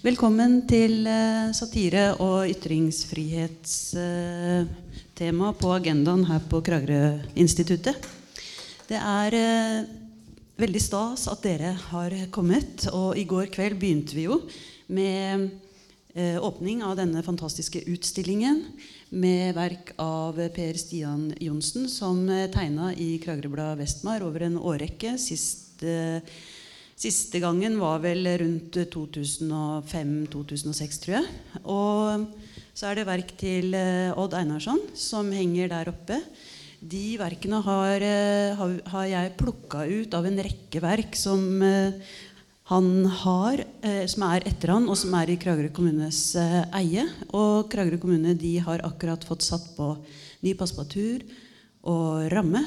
Velkommen til eh, satire- og ytringsfrihetstema på agendaen her på Kragerø-instituttet. Det er eh, veldig stas at dere har kommet. Og i går kveld begynte vi jo med eh, åpning av denne fantastiske utstillingen med verk av Per Stian Johnsen, som tegna i Kragerø Vestmar over en årrekke. Sist, eh, siste gangen var vel rundt 2005-2006, tror jeg. Og så er det verk til eh, Odd Einarsson som henger der oppe. De verkene har, eh, har, jeg plukka ut av en rekke verk som eh, han har, som er etter han, og som er i Kragerø kommunes eie. Og Kragerø kommune de har akkurat fått satt på ny passepartur og ramme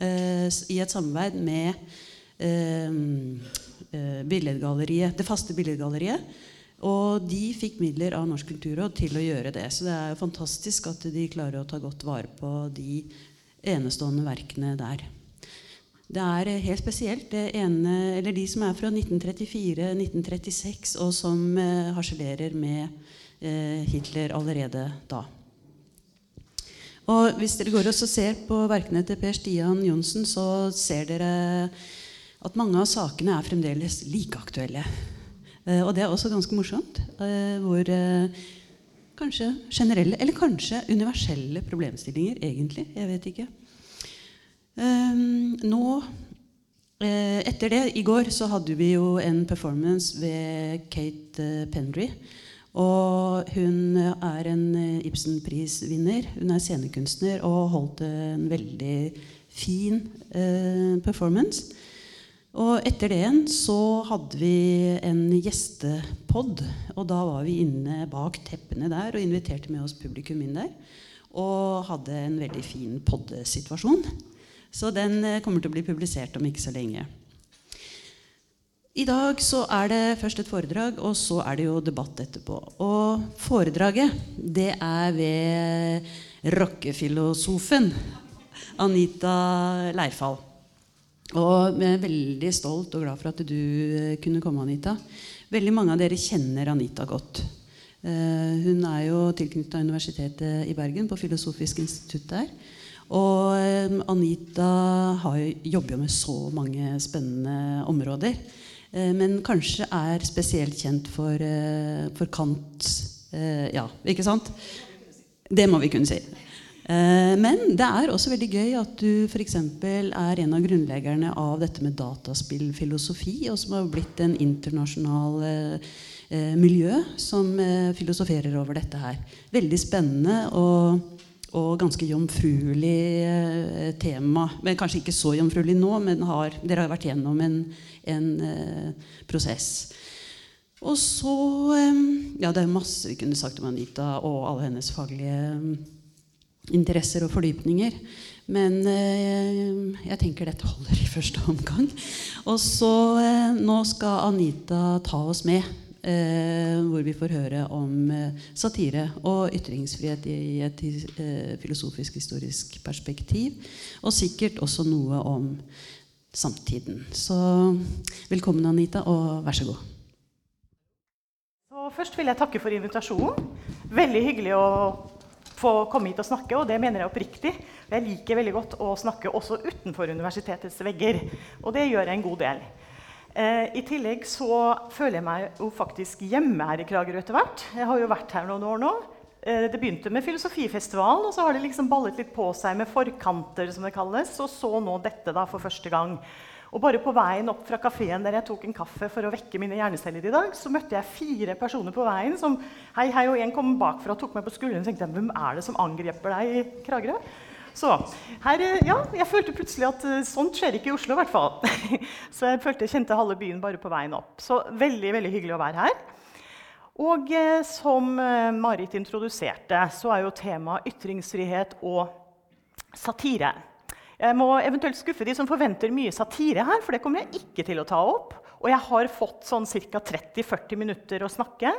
i et samarbeid med billedgalleriet, det faste billedgalleriet. Og de fikk midler av Norsk kulturråd til å gjøre det. Så det er jo fantastisk at de klarer å ta godt vare på de enestående verkene der. Det er eh, helt spesielt det ene, eller de som er fra 1934-1936, og som eh, harselerer med eh, Hitler allerede da. Og Hvis dere går og ser på verkene til Per Stian Johnsen, så ser dere at mange av sakene er fremdeles like aktuelle. Eh, og det er også ganske morsomt. eh, hvor eh, kanskje generelle, eller kanskje universelle problemstillinger, egentlig. Jeg vet ikke. Nå Etter det, i går, så hadde vi jo en performance ved Kate Pendry. Og hun er en Ibsen-prisvinner. Hun er scenekunstner og holdt en veldig fin performance. Og etter det igjen så hadde vi en gjestepod. Og da var vi inne bak teppene der og inviterte med oss publikum inn der. Og hadde en veldig fin poddesituasjon. Så den eh, kommer til å bli publisert om ikke så lenge. I dag så er det først et foredrag, og så er det jo debatt etterpå. Og foredraget, det er ved rockefilosofen Anita Leirfall. Og jeg er veldig stolt og glad for at du eh, kunne komme, Anita. Veldig mange av dere kjenner Anita godt. Eh, hun er jo tilknyttet Universitetet i Bergen, på Filosofisk institutt der. Og eh, Anita har, jobber jo med så mange spennende områder. Men kanskje er spesielt kjent for, for Kant. Ja, ikke sant? Det må vi kunne si. Eh, Men det er også veldig gøy at du f.eks. er en av grunnleggerne av dette med dataspillfilosofi, og som har blitt en internasjonal eh, eh, miljø som filosoferer over dette her. Veldig spennende og, og ganske jomfruelig tema. Men kanskje ikke så jomfruelig nå, men har, dere har vært gjennom en, en prosess. Og så Ja, det er masse vi kunne sagt om Anita og alle hennes faglige interesser og fordypninger. Men eh, jeg tenker dette holder i første omgang. Og så eh, nå skal Anita ta oss med. Eh, hvor vi får høre om eh, satire og ytringsfrihet i et eh, filosofisk-historisk perspektiv. Og sikkert også noe om samtiden. Så velkommen, Anita, og vær så god. Så først vil jeg takke for invitasjonen. Veldig hyggelig å få komme hit og snakke, og det mener jeg oppriktig. Jeg liker veldig godt å snakke også utenfor universitetets vegger, og det gjør jeg en god del. Eh, I tillegg så føler jeg meg jo faktisk hjemme her i Kragerø etter hvert. Jeg har jo vært her noen år nå. Eh, det begynte med Filosofifestivalen, og så har det liksom ballet litt på seg med forkanter, som det kalles, og så nå dette da for første gang. Og bare på veien opp fra kafeen der jeg tok en kaffe for å vekke mine hjerneceller i dag, så møtte jeg fire personer på veien som hei, hei, og en kom bakfra og tok meg på skulderen og tenkte jeg, hvem er det som angriper deg i Kragerø? Så her, eh, ja, jeg følte plutselig at eh, sånt skjer ikke i Oslo, i hvert fall. så jeg følte jeg kjente halve byen bare på veien opp. Så veldig, veldig hyggelig å være her. Og eh, som eh, Marit introduserte, så er jo temaet ytringsfrihet og satire. Jeg må eventuelt skuffe de som forventer mye satire her, for det kommer jeg ikke til å ta opp. Og jeg har fått sånn ca. 30-40 minutter å snakke.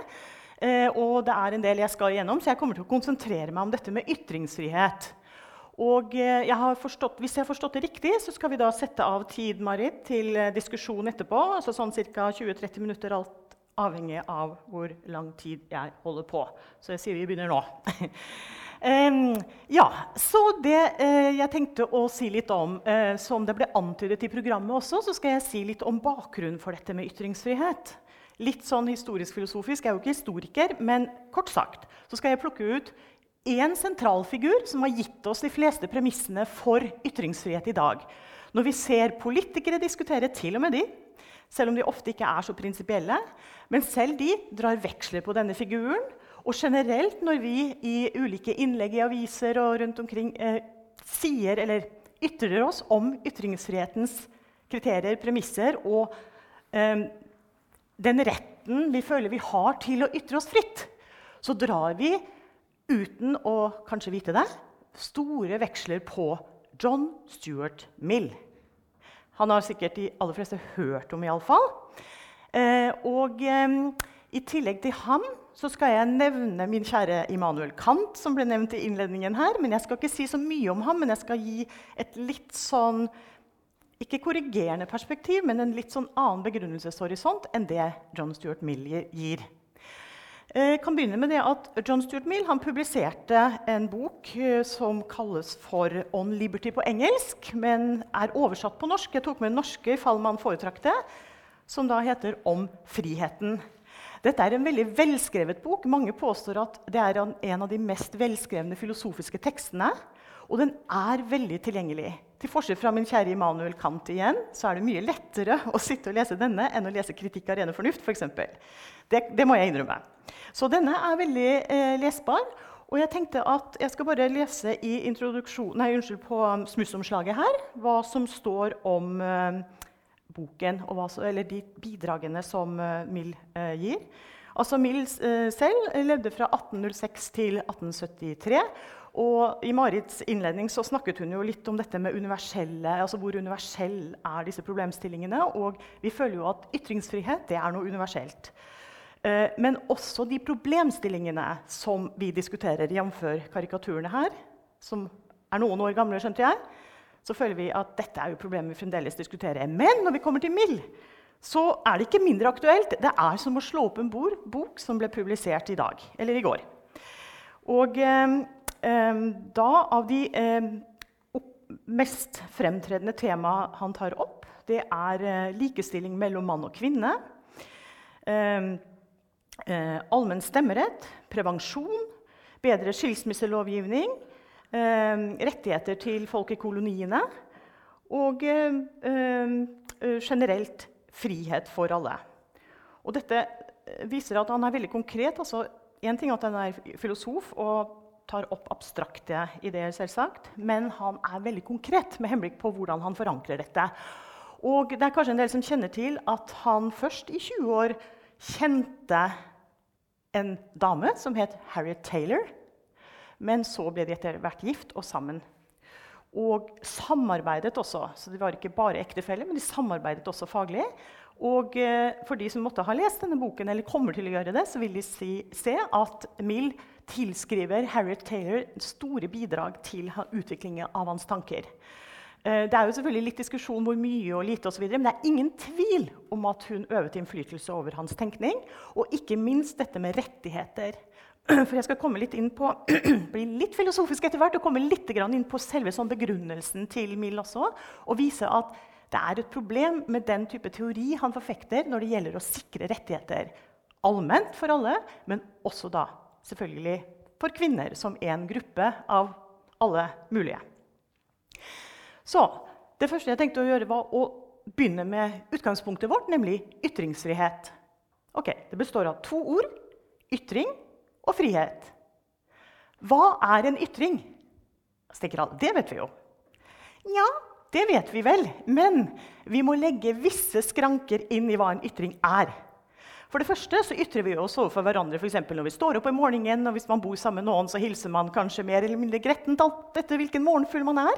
Eh, og det er en del jeg skal igjennom, så jeg kommer til å konsentrere meg om dette med ytringsfrihet. Og eh, jeg forstått, hvis jeg har forstått det riktig, så skal vi da sette av tid Marit, til eh, diskusjon etterpå. altså sånn ca. 20-30 minutter alt, avhengig av hvor lang tid jeg holder på. Så jeg sier vi begynner nå. ja, så det uh, jeg tenkte å si litt om, uh, som det ble antydet i programmet også, så skal jeg si litt om bakgrunnen for dette med ytringsfrihet. Litt sånn historisk-filosofisk. Jeg er jo ikke historiker, men kort sagt så skal jeg plukke ut én sentral figur som har gitt oss de fleste premissene for ytringsfrihet i dag. Når vi ser politikere diskutere, til og med de, selv om de ofte ikke er så prinsipielle, men selv de drar veksler på denne figuren. Og generelt når vi i ulike innlegg i aviser og rundt omkring eh, sier eller ytrer oss om ytringsfrihetens kriterier, premisser og eh, den retten vi føler vi har til å ytre oss fritt, så drar vi, uten å kanskje vite det, store veksler på John Stuart Mill. Han har sikkert de aller fleste hørt om, iallfall. Eh, og eh, i tillegg til ham så skal jeg nevne min kjære Immanuel Kant, som ble nevnt i innledningen her. Men jeg skal ikke si så mye om ham, men jeg skal gi et litt sånn ikke korrigerende perspektiv, men en litt sånn annen begrunnelseshorisont enn det John Stuart Mill gir. Jeg eh, kan begynne med det at John Stuart Mill publiserte en bok eh, som kalles for 'On Liberty' på engelsk, men er oversatt på norsk. Jeg tok med norske i fall man foretrakk det, som da heter 'Om friheten'. Dette er en veldig velskrevet bok. Mange påstår at det er en av de mest velskrevne filosofiske tekstene. Og den er veldig tilgjengelig. Til forskjell fra min kjære Immanuel Kant igjen, så er det mye lettere å sitte og lese denne enn å lese 'Kritikk av rene fornuft'. For eksempel. det, det må jeg innrømme. Så denne er veldig eh, lesbar. Og jeg tenkte at jeg skal bare lese i nei, unnskyld, på smussomslaget her hva som står om eh, boken, så, eller de bidragene som eh, Mill eh, gir. Altså Mill eh, selv levde fra 1806 til 1873. Og I Marits innledning så snakket hun jo litt om dette med universelle, altså hvor universell er disse problemstillingene. Og vi føler jo at ytringsfrihet det er noe universelt. Men også de problemstillingene som vi diskuterer, jf. karikaturene her, som er noen år gamle, skjønte jeg, så føler vi at dette er jo problemet vi fremdeles diskuterer. Men når vi kommer til Mill, så er det ikke mindre aktuelt. Det er som å slå opp en bok som ble publisert i dag, eller i går. Og... Eh, da av de mest fremtredende temaene han tar opp, det er eh, likestilling mellom mann og kvinne. Eh, allmenn stemmerett, prevensjon, bedre skilsmisselovgivning, rettigheter til folk i koloniene og generelt frihet for alle. Og dette viser at han er veldig konkret. altså ting er at han er filosof og tar opp abstrakte ideer, selvsagt, men han er veldig konkret med henblikk på hvordan han forankrer dette. Og det er kanskje en del som kjenner til at han først i 20 år kjente en dame som het Harriet Taylor. Men så ble de etter hvert gift og sammen. Og samarbeidet også. Så de var ikke bare ektefeller, men de samarbeidet også faglig. Og eh, for de som måtte ha lest denne boken, eller kommer til å gjøre det, så vil de si, se at Mill tilskriver Harriet Taylor store bidrag til utviklingen av hans tanker. Eh, det er jo selvfølgelig litt diskusjon hvor mye og lite, og så videre, men det er ingen tvil om at hun øvet innflytelse over hans tenkning. Og ikke minst dette med rettigheter. For jeg skal komme litt inn på, bli litt filosofisk etter hvert og komme litt inn på selve sånn begrunnelsen til Mill også. Og vise at det er et problem med den type teori han forfekter når det gjelder å sikre rettigheter allment for alle, men også da selvfølgelig for kvinner som en gruppe av alle mulige. Så det første jeg tenkte å gjøre, var å begynne med utgangspunktet vårt, nemlig ytringsfrihet. Ok, Det består av to ord ytring og frihet. Hva er en ytring? Det vet vi jo. Ja, det vet vi vel, men vi må legge visse skranker inn i hva en ytring er. For det første så ytrer vi oss overfor hverandre for når vi står opp om morgenen. og Hvis man bor sammen med noen, så hilser man kanskje mer eller mindre grettent alt etter hvilken morgenfugl man er.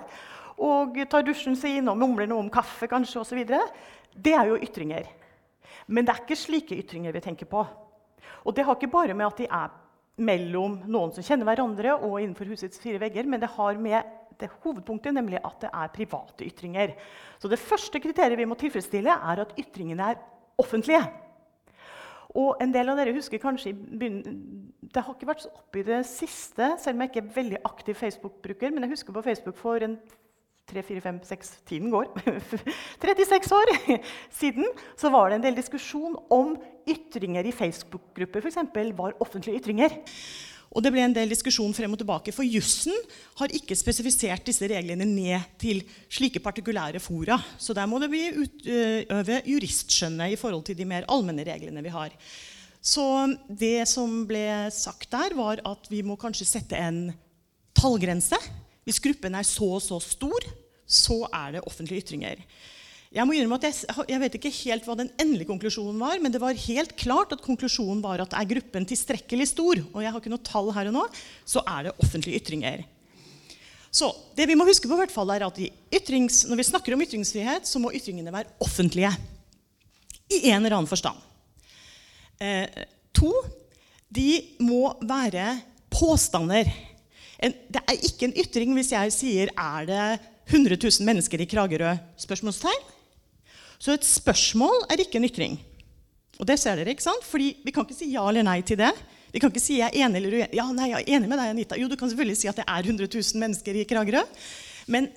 Og tar dusjen sin og mumler noe om kaffe kanskje osv. Det er jo ytringer. Men det er ikke slike ytringer vi tenker på. Og det har ikke bare med at de er mellom noen som kjenner hverandre, og innenfor husets fire vegger, men det har med det hovedpunktet, nemlig at det er private ytringer. Så det første kriteriet vi må tilfredsstille, er at ytringene er offentlige. Og en del av dere husker kanskje Det har ikke vært så oppe i det siste, selv om jeg ikke er veldig aktiv Facebook-bruker. Men jeg husker på Facebook for en 3, 4, 5, 6 Tiden går. 36 år siden så var det en del diskusjon om ytringer i Facebook-grupper eksempel, var offentlige ytringer. Og det ble en del diskusjon frem og tilbake, for jussen har ikke spesifisert disse reglene ned til slike partikulære fora. Så der må det bli utøve juristskjønnet i forhold til de mer allmenne reglene vi har. Så det som ble sagt der, var at vi må kanskje sette en tallgrense. Hvis gruppen er så og så stor, så er det offentlige ytringer. Jeg må innrømme at jeg, jeg, vet ikke helt hva den endelige konklusjonen var, men det var helt klart at konklusjonen var at er gruppen tilstrekkelig stor, og jeg har ikke noe tall her og nå, så er det offentlige ytringer. Så det vi må huske på, hvert fall er at ytrings, når vi snakker om ytringsfrihet, så må ytringene være offentlige. I en eller annen forstand. Eh, to, de må være påstander. En, det er ikke en ytring hvis jeg sier er det 100 000 mennesker i Kragerø? spørsmålstegn. Så et spørsmål er ikke en ytring. Og det ser dere, ikke sant? Fordi Vi kan ikke si ja eller nei til det. Vi kan ikke si jeg er enig eller uenig. Ja, nei, jeg er enig med deg, Anita. Jo, du kan selvfølgelig si at det er 100 000 mennesker i Kragerø. Men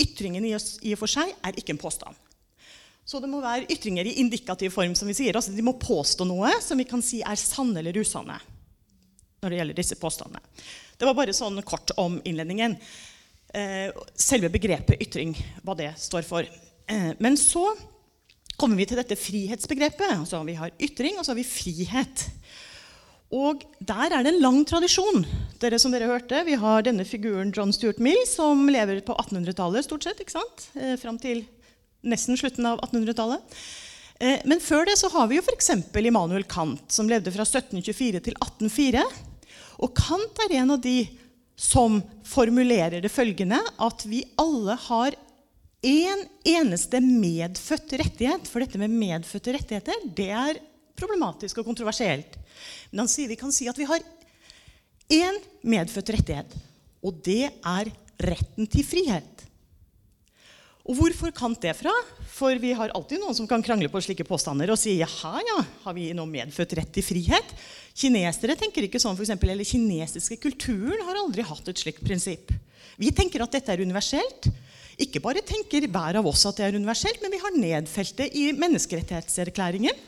ytringen i og for seg er ikke en påstand. Så det må være ytringer i indikativ form. som vi sier. Altså, De må påstå noe som vi kan si er sanne eller usanne. når det gjelder disse påstandene. Det var bare sånn kort om innledningen. Eh, selve begrepet ytring, hva det står for. Eh, men så kommer vi til dette frihetsbegrepet. Altså, vi har ytring, og så har vi frihet. Og der er det en lang tradisjon. Dere, som dere hørte, Vi har denne figuren John Stuart Mill, som lever på 1800-tallet stort sett. ikke sant? Eh, Fram til nesten slutten av 1800-tallet. Eh, men før det så har vi jo f.eks. Immanuel Kant, som levde fra 1724 til 1804. Og Kant er en av de som formulerer det følgende at vi alle har en eneste medfødt rettighet. For dette med medfødte rettigheter det er problematisk og kontroversielt. Men han sier vi kan si at vi har én medfødt rettighet, og det er retten til frihet. Og hvorfor Kant det fra? For vi har alltid noen som kan krangle på slike påstander og si jaha, ja, har vi nå medfødt rett til frihet? Kinesere tenker ikke sånn, for eksempel, eller kinesiske kulturen har aldri hatt et slikt prinsipp. Vi tenker at dette er universelt. Ikke bare tenker hver av oss at det er universelt, men vi har nedfelt det i menneskerettighetserklæringen.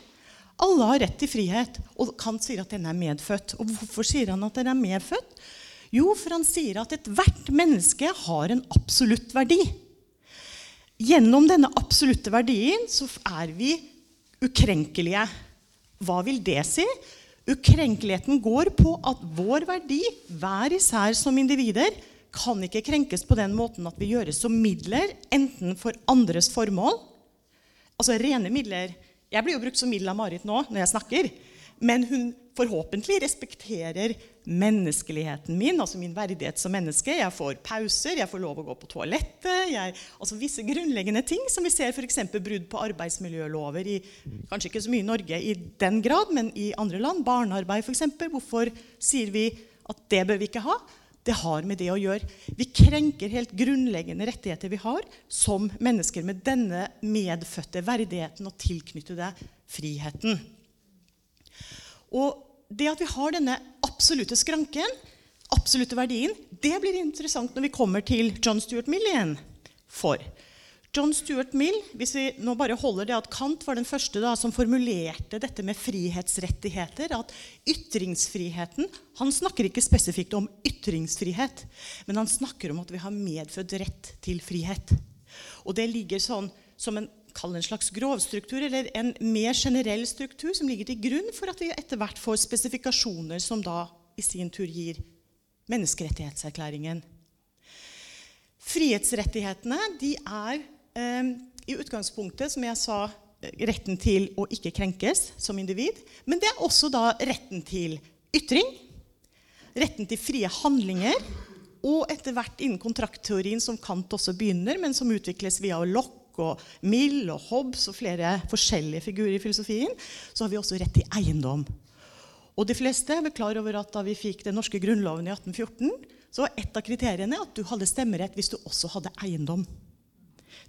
Alle har rett til frihet, og Kant sier at den er medfødt. Og hvorfor sier han at den er medfødt? Jo, for han sier at ethvert menneske har en absolutt verdi. Gjennom denne absolutte verdien så er vi ukrenkelige. Hva vil det si? Ukrenkeligheten går på at vår verdi, hver især som individer, kan ikke krenkes på den måten at vi gjøres som midler, enten for andres formål Altså rene midler. Jeg blir jo brukt som middel av Marit nå når jeg snakker. Men hun forhåpentlig respekterer menneskeligheten min, altså min verdighet som menneske. Jeg får pauser, jeg får lov å gå på toalettet. Jeg, altså Visse grunnleggende ting som vi ser f.eks. brudd på arbeidsmiljølover i kanskje ikke så mye i Norge i den grad, men i andre land. Barnearbeid, f.eks. Hvorfor sier vi at det bør vi ikke ha? det har med det å gjøre. Vi krenker helt grunnleggende rettigheter vi har som mennesker med denne medfødte verdigheten og tilknyttede friheten. Og det at vi har denne absolutte skranken, absolutte verdien, det blir interessant når vi kommer til John Stuart Mill igjen. For John Stuart Mill, hvis vi nå bare holder det at Kant var den første da, som formulerte dette med frihetsrettigheter, at ytringsfriheten Han snakker ikke spesifikt om ytringsfrihet, men han snakker om at vi har medfødt rett til frihet. Og det ligger sånn som en, en slags grovstruktur, eller en mer generell struktur som ligger til grunn for at vi etter hvert får spesifikasjoner som da i sin tur gir menneskerettighetserklæringen. Frihetsrettighetene de er eh, i utgangspunktet, som jeg sa, retten til å ikke krenkes som individ. Men det er også da retten til ytring, retten til frie handlinger, og etter hvert innen kontraktteorien, som Kant også begynner, men som utvikles via Locke og Mill og Hobbes og flere forskjellige figurer i filosofien, så har vi også rett til eiendom. Og de fleste er klar over at da vi fikk den norske grunnloven i 1814, så var et av kriteriene at du hadde stemmerett hvis du også hadde eiendom.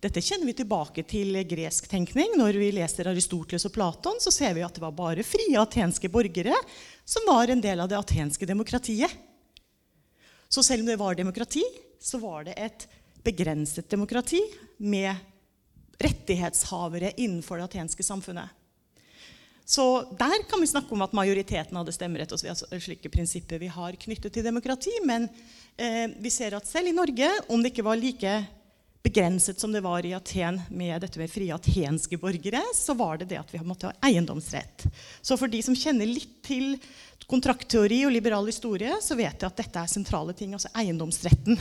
Dette kjenner vi tilbake til gresk tenkning. Når vi leser Aristoteles og Platon, så ser vi at det var bare frie atenske borgere som var en del av det atenske demokratiet. Så selv om det var demokrati, så var det et begrenset demokrati med rettighetshavere innenfor det atenske samfunnet. Så der kan vi snakke om at majoriteten hadde stemmerett. og slike prinsipper vi har knyttet til demokrati, Men eh, vi ser at selv i Norge, om det ikke var like begrenset som det var i Aten med dette med frie atenske borgere, så var det det at vi måtte ha eiendomsrett. Så for de som kjenner litt til kontraktteori og liberal historie, så vet de at dette er sentrale ting. Altså eiendomsretten.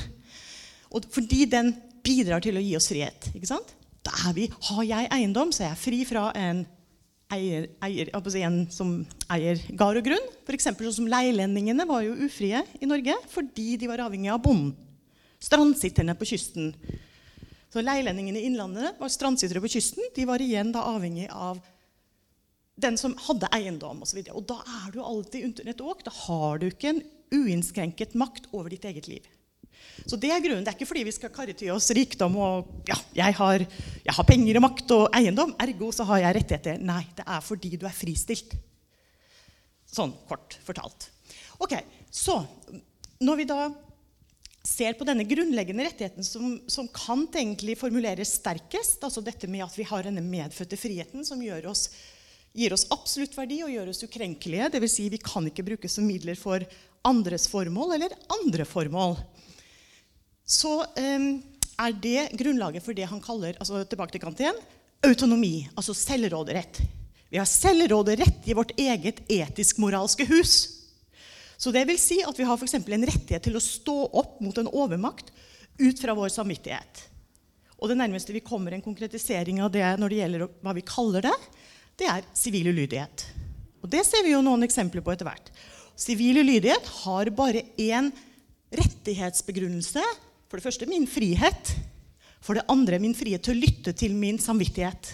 Og fordi den bidrar til å gi oss frihet. ikke sant? Da er vi, Har jeg eiendom, så er jeg fri fra en eier, eier en som eier gard og grunn. For sånn som Leilendingene var jo ufrie i Norge fordi de var avhengig av bonden. Strandsitterne på kysten så Leilendingene i Innlandet var strandsittere på kysten. De var igjen da avhengig av den som hadde eiendom osv. Og, så og da er du alltid under et åk. Da har du ikke en uinnskrenket makt over ditt eget liv. Så Det er grunnen. Det er ikke fordi vi skal karre til oss rikdom og ja, jeg har, jeg har penger og makt og eiendom, ergo så har jeg rettigheter. Nei, det er fordi du er fristilt. Sånn kort fortalt. Ok, Så når vi da ser på denne grunnleggende rettigheten som, som Kant egentlig formulerer sterkest, altså dette med at vi har denne medfødte friheten som oss, gir oss absolutt verdi og gjør oss ukrenkelige, dvs. Si vi kan ikke brukes som midler for andres formål eller andre formål, så um, er det grunnlaget for det han kaller altså tilbake til Kant igjen, autonomi, altså selvråderett. Vi har selvråderett i vårt eget etisk-moralske hus. Så det vil si at vi har f.eks. en rettighet til å stå opp mot en overmakt ut fra vår samvittighet. Og det nærmeste vi kommer en konkretisering av det når det gjelder hva vi kaller det, det er sivil ulydighet. Og det ser vi jo noen eksempler på etter hvert. Sivil ulydighet har bare én rettighetsbegrunnelse. For det første min frihet. For det andre min frihet til å lytte til min samvittighet.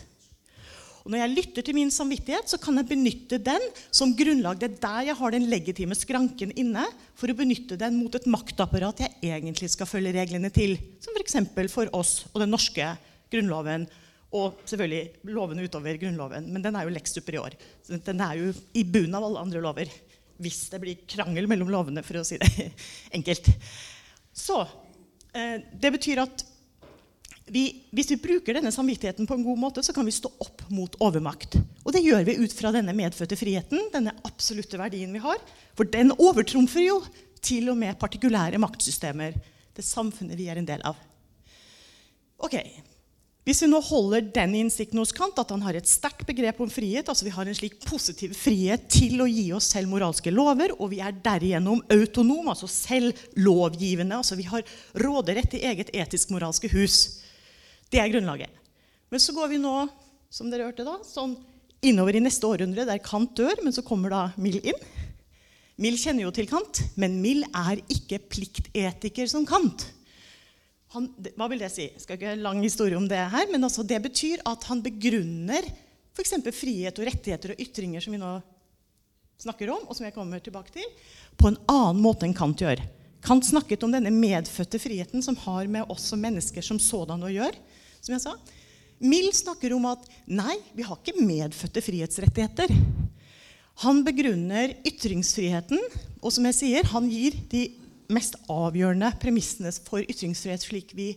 Og når jeg lytter til min samvittighet, så kan jeg benytte den som grunnlag. Det er der jeg har den legitime skranken inne for å benytte den mot et maktapparat jeg egentlig skal følge reglene til. Som f.eks. For, for oss og den norske grunnloven. Og selvfølgelig lovene utover Grunnloven. Men den er jo lex superior. Den er jo i bunnen av alle andre lover. Hvis det blir krangel mellom lovene, for å si det enkelt. Så det betyr at vi, hvis vi bruker denne samvittigheten på en god måte, så kan vi stå opp mot overmakt. Og det gjør vi ut fra denne medfødte friheten, denne absolutte verdien vi har. For den overtrumfer jo til og med partikulære maktsystemer. Det samfunnet vi er en del av. Ok, Hvis vi nå holder den innsikten hos Kant, at han har et sterkt begrep om frihet, altså vi har en slik positiv frihet til å gi oss selv moralske lover, og vi er derigjennom autonome, altså selvlovgivende, altså vi har råderett i eget etisk-moralske hus, det er grunnlaget. Men så går vi nå som dere hørte da, sånn innover i neste århundre, der Kant dør, men så kommer da Mill inn. Mill kjenner jo til Kant, men Mill er ikke pliktetiker som Kant. Han, hva vil det si? Jeg skal ikke ha en lang historie om det her, men altså det betyr at han begrunner f.eks. frihet og rettigheter og ytringer som vi nå snakker om, og som jeg kommer tilbake til, på en annen måte enn Kant gjør. Kant snakket om denne medfødte friheten som har med oss som mennesker som sådan å gjøre som jeg sa. Mill snakker om at nei, vi har ikke medfødte frihetsrettigheter. Han begrunner ytringsfriheten, og som jeg sier, han gir de mest avgjørende premissene for ytringsfrihet slik vi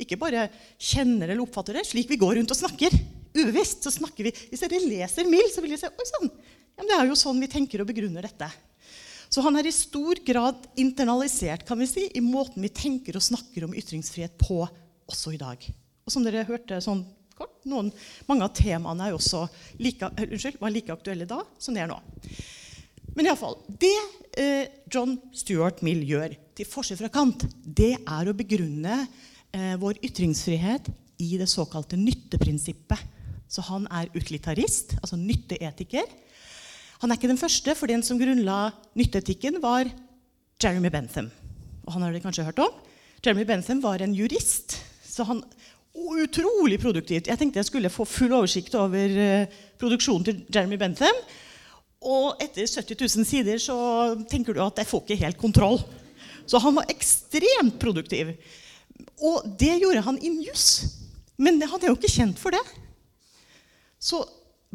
ikke bare kjenner eller oppfatter det, slik vi går rundt og snakker. Ubevisst så snakker vi. Hvis dere leser Mill, så vil dere se Oi sann! Ja, det er jo sånn vi tenker og begrunner dette. Så han er i stor grad internalisert kan vi si, i måten vi tenker og snakker om ytringsfrihet på også i dag. Og som dere hørte sånn kort, noen, mange av temaene også like, unnskyld, var like aktuelle da som de er nå. Men iallfall Det eh, John Stuart Mill gjør, til forskjell fra Kant, det er å begrunne eh, vår ytringsfrihet i det såkalte nytteprinsippet. Så han er utilitarist, altså nytteetiker. Han er ikke den første, for den som grunnla nytteetikken, var Jeremy Bentham. Og han har dere kanskje hørt om. Jeremy Bentham var en jurist. Så han utrolig produktivt. Jeg tenkte jeg skulle få full oversikt over uh, produksjonen til Jeremy Bentham. Og etter 70 000 sider så tenker du at jeg får ikke helt kontroll. Så han var ekstremt produktiv. Og det gjorde han in juss. Men han er jo ikke kjent for det. Så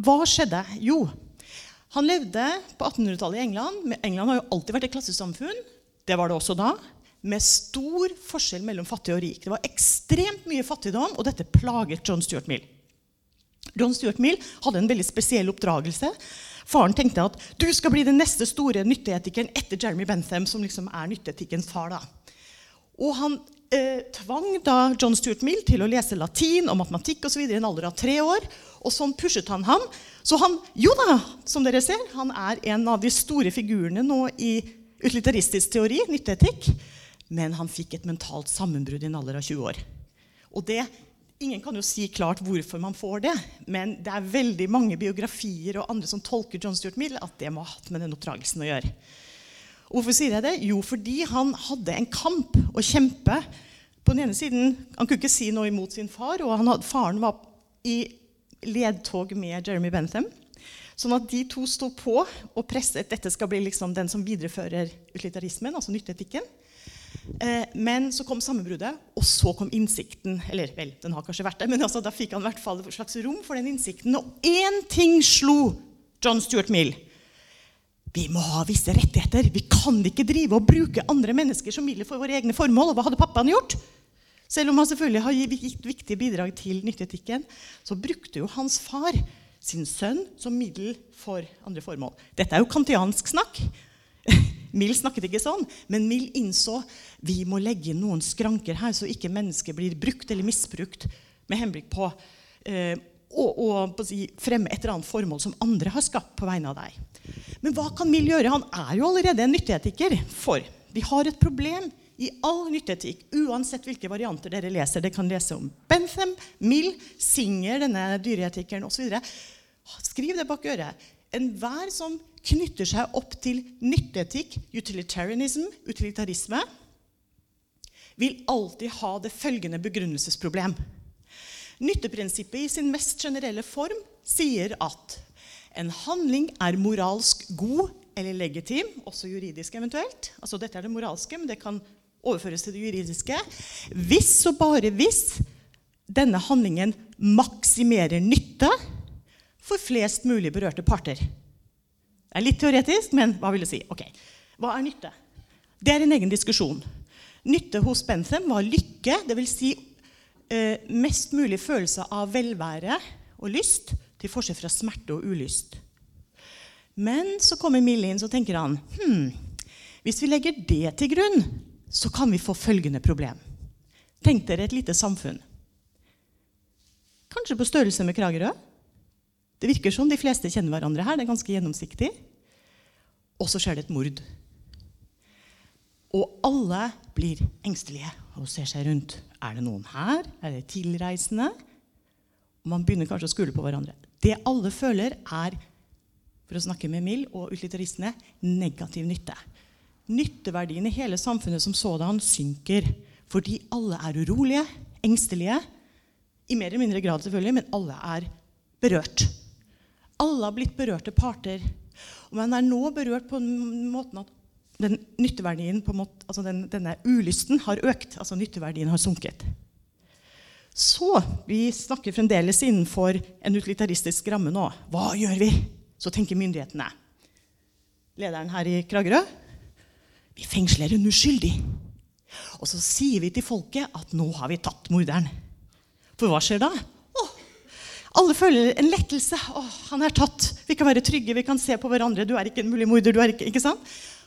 hva skjedde? Jo, han levde på 1800-tallet i England. England har jo alltid vært et klassesamfunn. Det var det også da. Med stor forskjell mellom fattig og rik. Det var ekstremt mye fattigdom, og dette plaget John Stuart Mill. John Stuart Mill hadde en veldig spesiell oppdragelse. Faren tenkte at du skal bli den neste store nytteetikeren etter Jeremy Bentham, som liksom er nytteetikkens far. da. Og han eh, tvang da John Stuart Mill til å lese latin og matematikk videre, i en alder av tre år. Og sånn pushet han ham. Så han jo da, som dere ser, han er en av de store figurene nå i utilitaristisk teori, nytteetikk. Men han fikk et mentalt sammenbrudd i en alder av 20 år. Og det, Ingen kan jo si klart hvorfor man får det, men det er veldig mange biografier og andre som tolker John Stuart Mill at det må ha hatt med den oppdragelsen å gjøre. Hvorfor sier jeg det? Jo, fordi han hadde en kamp å kjempe. På den ene siden, Han kunne ikke si noe imot sin far, og hadde, faren var i ledtog med Jeremy Bentham. Sånn at de to sto på og presset dette skal bli liksom den som viderefører utilitarismen, altså nytteetikken. Eh, men så kom sammenbruddet, og så kom innsikten. Eller vel, den har kanskje vært der, men altså, da fikk han i hvert fall et slags rom for den innsikten. Og én ting slo John Stuart Mill. Vi må ha visse rettigheter. Vi kan ikke drive og bruke andre mennesker som midler for våre egne formål. Og hva hadde pappaen gjort? Selv om han selvfølgelig har gitt viktige bidrag til nytteetikken, så brukte jo hans far sin sønn som middel for andre formål. Dette er jo kantiansk snakk. Mill snakket ikke sånn, men Mill innså vi må legge inn noen skranker her, så ikke mennesket blir brukt eller misbrukt med henblikk på eh, å, å, si, fremme et eller annet formål som andre har skapt på vegne av deg. Men hva kan Mill gjøre? Han er jo allerede en nytteetiker. For vi har et problem i all nytteetikk, uansett hvilke varianter dere leser. Dere kan lese om Bentham, Mill, Singer, denne dyreetikeren osv. Skriv det bak øret. Enhver som knytter seg opp til nytteetikk, utilitarianism, utilitarisme, vil alltid ha det følgende begrunnelsesproblem. Nytteprinsippet i sin mest generelle form sier at en handling er moralsk god eller legitim, også juridisk eventuelt. Altså Dette er det moralske, men det kan overføres til det juridiske. Hvis og bare hvis denne handlingen maksimerer nytte for flest mulig berørte parter. Det er litt teoretisk, men hva vil du si? Ok, Hva er nytte? Det er en egen diskusjon. Nytte hos Bentham var lykke, dvs. Si, eh, mest mulig følelse av velvære og lyst, til forskjell fra smerte og ulyst. Men så kommer Mille inn, så tenker han hm, hvis vi legger det til grunn, så kan vi få følgende problem. Tenk dere et lite samfunn. Kanskje på størrelse med Kragerø. Det virker som de fleste kjenner hverandre her. Det er ganske gjennomsiktig. Og så skjer det et mord. Og alle blir engstelige og ser seg rundt. Er det noen her? Er det tilreisende? Og man begynner kanskje å skule på hverandre. Det alle føler, er for å snakke med Mill og utilitaristene negativ nytte. Nytteverdien i hele samfunnet som sådan synker fordi alle er urolige, engstelige. I mer eller mindre grad, selvfølgelig, men alle er berørt. Alle har blitt berørte parter. Man er nå berørt på den måten at den nytteverdien måte, altså den, denne ulysten har økt. Altså nytteverdien har sunket. Så vi snakker fremdeles innenfor en utilitaristisk ramme nå. Hva gjør vi? Så tenker myndighetene. Lederen her i Kragerø vi fengsler en uskyldig. Og så sier vi til folket at nå har vi tatt morderen. For hva skjer da? Alle føler en lettelse. Å, han er tatt. Vi kan være trygge, vi kan se på hverandre. Du er ikke en mulig morder. du er ikke, ikke sant?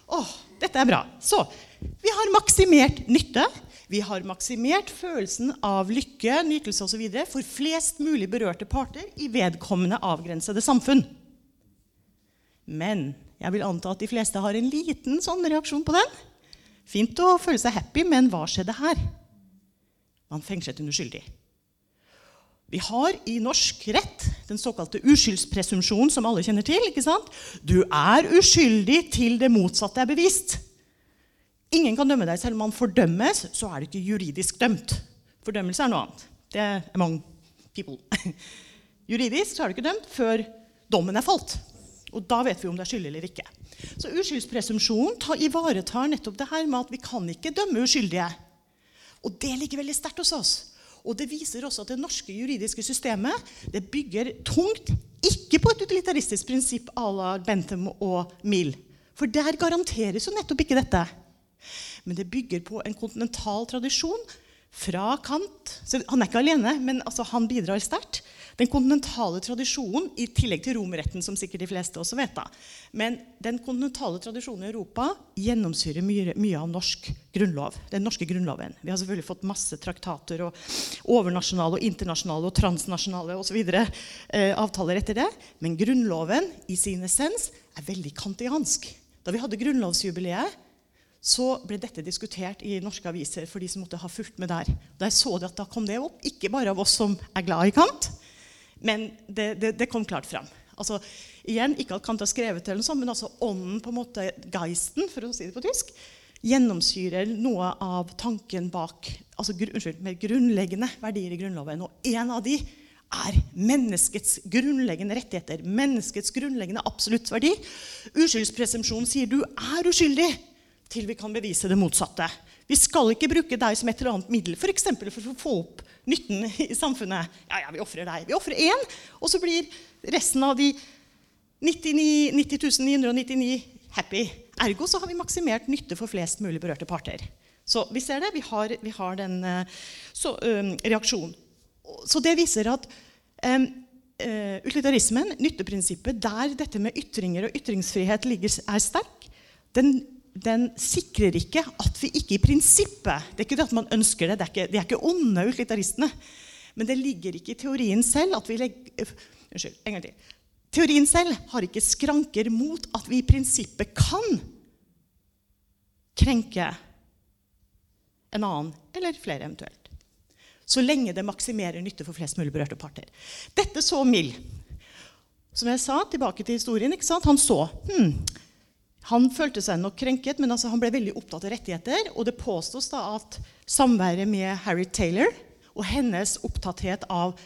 Å, dette er bra. Så vi har maksimert nytte. Vi har maksimert følelsen av lykke, nytelse osv. for flest mulig berørte parter i vedkommende avgrensede samfunn. Men jeg vil anta at de fleste har en liten sånn reaksjon på den. Fint å føle seg happy, men hva skjedde her? Man fengslet en uskyldig. Vi har i norsk rett den såkalte uskyldspresumpsjonen, som alle kjenner til. ikke sant? Du er uskyldig til det motsatte er bevist. Ingen kan dømme deg selv om man fordømmes, så er du ikke juridisk dømt. Fordømmelse er noe annet. Det er among people. Juridisk så er du ikke dømt før dommen er falt. Og da vet vi om det er skyldig eller ikke. Så uskyldspresumpsjonen ivaretar nettopp det her med at vi kan ikke dømme uskyldige. Og det ligger veldig sterkt hos oss. Og det viser også at det norske juridiske systemet det bygger tungt ikke på et utilitaristisk prinsipp à la Bentham og Mill. For der garanteres jo nettopp ikke dette. Men det bygger på en kontinental tradisjon fra Kant. Så han er ikke alene, men altså han bidrar sterkt. Den kontinentale tradisjonen, i tillegg til romerretten, som sikkert de fleste også vet. da. Men den kontinentale tradisjonen i Europa gjennomsyrer mye, mye, av norsk grunnlov. Den norske grunnloven. Vi har selvfølgelig fått masse traktater og overnasjonale og internasjonale og transnasjonale og videre, eh, avtaler etter det. Men grunnloven i sin essens er veldig kantiansk. Da vi hadde grunnlovsjubileet, så ble dette diskutert i norske aviser for de som måtte ha fulgt med der. Da jeg så det at da kom det opp, ikke bare av oss som er glad i Kant, men det, det, det, kom klart fram. Altså, igjen, Ikke at Kant har skrevet det, eller noe sånt, men altså ånden, på en måte, geisten, for å si det på tysk, gjennomsyrer noe av tanken bak altså, gru, unnskyld, mer grunnleggende verdier i Grunnloven. Og en av de er menneskets grunnleggende rettigheter. Menneskets grunnleggende absolutt verdi. Uskyldspresumpsjonen sier du er uskyldig til vi kan bevise det motsatte. Vi skal ikke bruke deg som et eller annet middel, f.eks. For, for å få opp nytten i samfunnet. Ja, ja, vi ofrer deg. Vi ofrer én, og så blir resten av de 99, 90 999 happy. Ergo så har vi maksimert nytte for flest mulig berørte parter. Så vi ser det. Vi har, vi har den eh, så, um, reaksjonen. Så det viser at um, uh, utilitarismen, nytteprinsippet, der dette med ytringer og ytringsfrihet ligger, er sterk, den den sikrer ikke at vi ikke i prinsippet Det er ikke det at man ønsker det, det er ikke, de er ikke onde utilitaristene. Men det ligger ikke i teorien selv at vi legger øh, Unnskyld. En gang til. Teorien selv har ikke skranker mot at vi i prinsippet kan krenke en annen, eller flere eventuelt. Så lenge det maksimerer nytte for flest mulig berørte parter. Dette så Mill. Som jeg sa, tilbake til historien. Han så hmm, han følte seg nok krenket, men altså han ble veldig opptatt av rettigheter. Og det påstås da at samværet med Harriet Taylor og hennes opptatthet av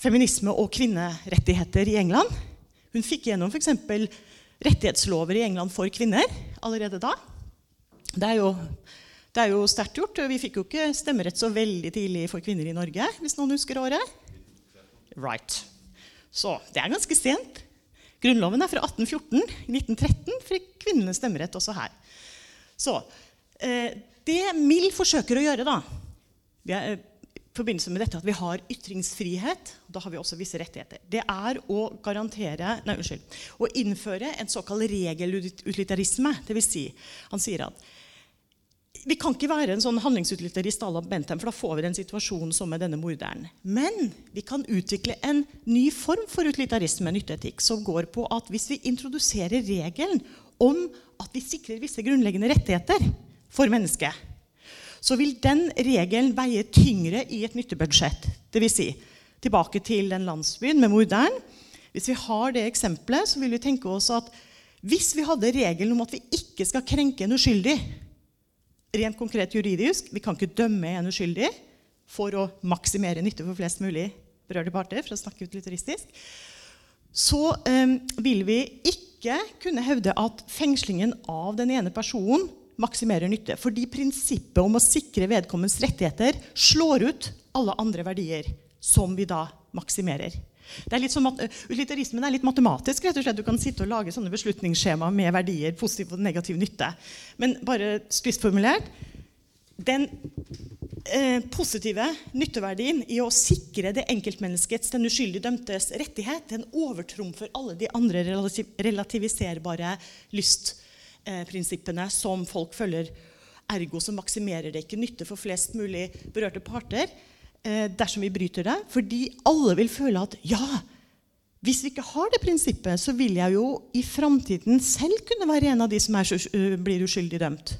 feminisme og kvinnerettigheter i England Hun fikk gjennom f.eks. rettighetslover i England for kvinner allerede da. Det er jo, det er jo sterkt gjort. Vi fikk jo ikke stemmerett så veldig tidlig for kvinner i Norge. hvis noen husker året. Right. Så det er ganske sent. Grunnloven er fra 1814. I 1913 fikk kvinnene stemmerett også her. Så eh, Det Mill forsøker å gjøre, da er, eh, i forbindelse med dette at vi har ytringsfrihet, da har vi også visse rettigheter, det er å garantere, nei, unnskyld, å innføre en såkalt regelutilitarisme. Vil si, han sier at vi kan ikke være en sånn handlingsutlytter i la Bentham, for da får vi den situasjonen som med denne morderen. Men vi kan utvikle en ny form for utilitarisme, nytteetikk, som går på at hvis vi introduserer regelen om at vi sikrer visse grunnleggende rettigheter for mennesket, så vil den regelen veie tyngre i et nyttebudsjett. Dvs. Si, tilbake til den landsbyen med morderen. Hvis vi har det eksempelet, så vil vi tenke oss at hvis vi hadde regelen om at vi ikke skal krenke en uskyldig rent konkret juridisk vi kan ikke dømme en uskyldig for å maksimere nytte for flest mulig berørte parter, for å snakke utilitaristisk, så um, vil vi ikke kunne hevde at fengslingen av den ene personen maksimerer nytte. Fordi prinsippet om å sikre vedkommens rettigheter slår ut alle andre verdier som vi da maksimerer. Det er litt sånn, Utilitarismen er litt matematisk. rett og slett. Du kan sitte og lage sånne beslutningsskjema med verdier, positiv og negativ nytte. Men bare spissformulert den eh, positive nytteverdien i å sikre det enkeltmenneskets, den uskyldig dømtes rettighet, den overtrumfer alle de andre relativiserbare lystprinsippene som folk følger. Ergo så maksimerer det ikke nytte for flest mulig berørte parter eh, dersom vi bryter det. Fordi alle vil føle at ja, hvis vi ikke har det prinsippet, så vil jeg jo i framtiden selv kunne være en av de som er, uh, blir uskyldig dømt.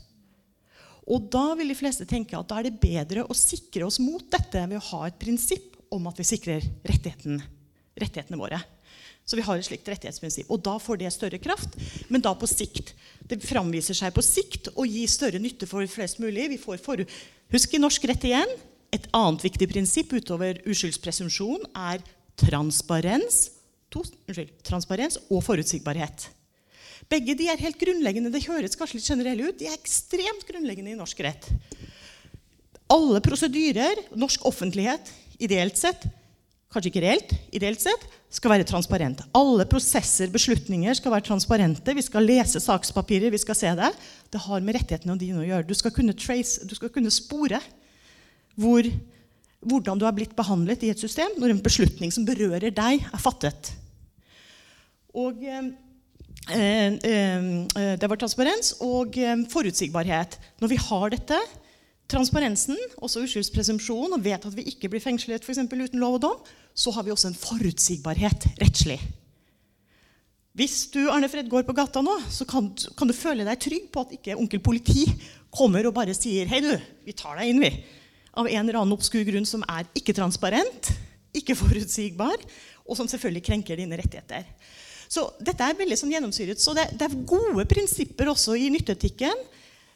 Og da vil de fleste tenke at da er det bedre å sikre oss mot dette ved å ha et prinsipp om at vi sikrer rettighetene våre. Så vi har et slikt rettighetsprinsipp. Og da får det større kraft, men da på sikt. Det framviser seg på sikt å gi større nytte for flest mulig. Vi får for... Husk i norsk rett igjen et annet viktig prinsipp utover uskyldspresumpsjon er transparens, to, unnskyld, transparens og forutsigbarhet. Begge de er helt grunnleggende. Det høres kanskje litt generelle ut. De er ekstremt grunnleggende i norsk rett. Alle prosedyrer, norsk offentlighet, ideelt sett, kanskje ikke reelt, ideelt sett, skal være transparente. Alle prosesser, beslutninger, skal være transparente. Vi skal lese sakspapirer, vi skal se det. Det har med rettighetene dine å gjøre. Du skal kunne, trace, du skal kunne spore hvor, hvordan du har blitt behandlet i et system når en beslutning som berører deg, er fattet. Og eh, eh, eh Det var transparens og eh, forutsigbarhet. Når vi har dette, transparensen, også uskyldspresumpsjon, og vet at vi ikke blir fengslet for eksempel, uten lov og dom, så har vi også en forutsigbarhet rettslig. Hvis du Arne Fred, går på gata nå, så kan, kan, du føle deg trygg på at ikke onkel politi kommer og bare sier 'Hei, du, vi tar deg inn, vi.' Av en eller annen obskur grunn som er ikke transparent, ikke forutsigbar, og som selvfølgelig krenker dine rettigheter. Så dette er veldig sånn gjennomsyret. Så det, det er gode prinsipper også i nytteetikken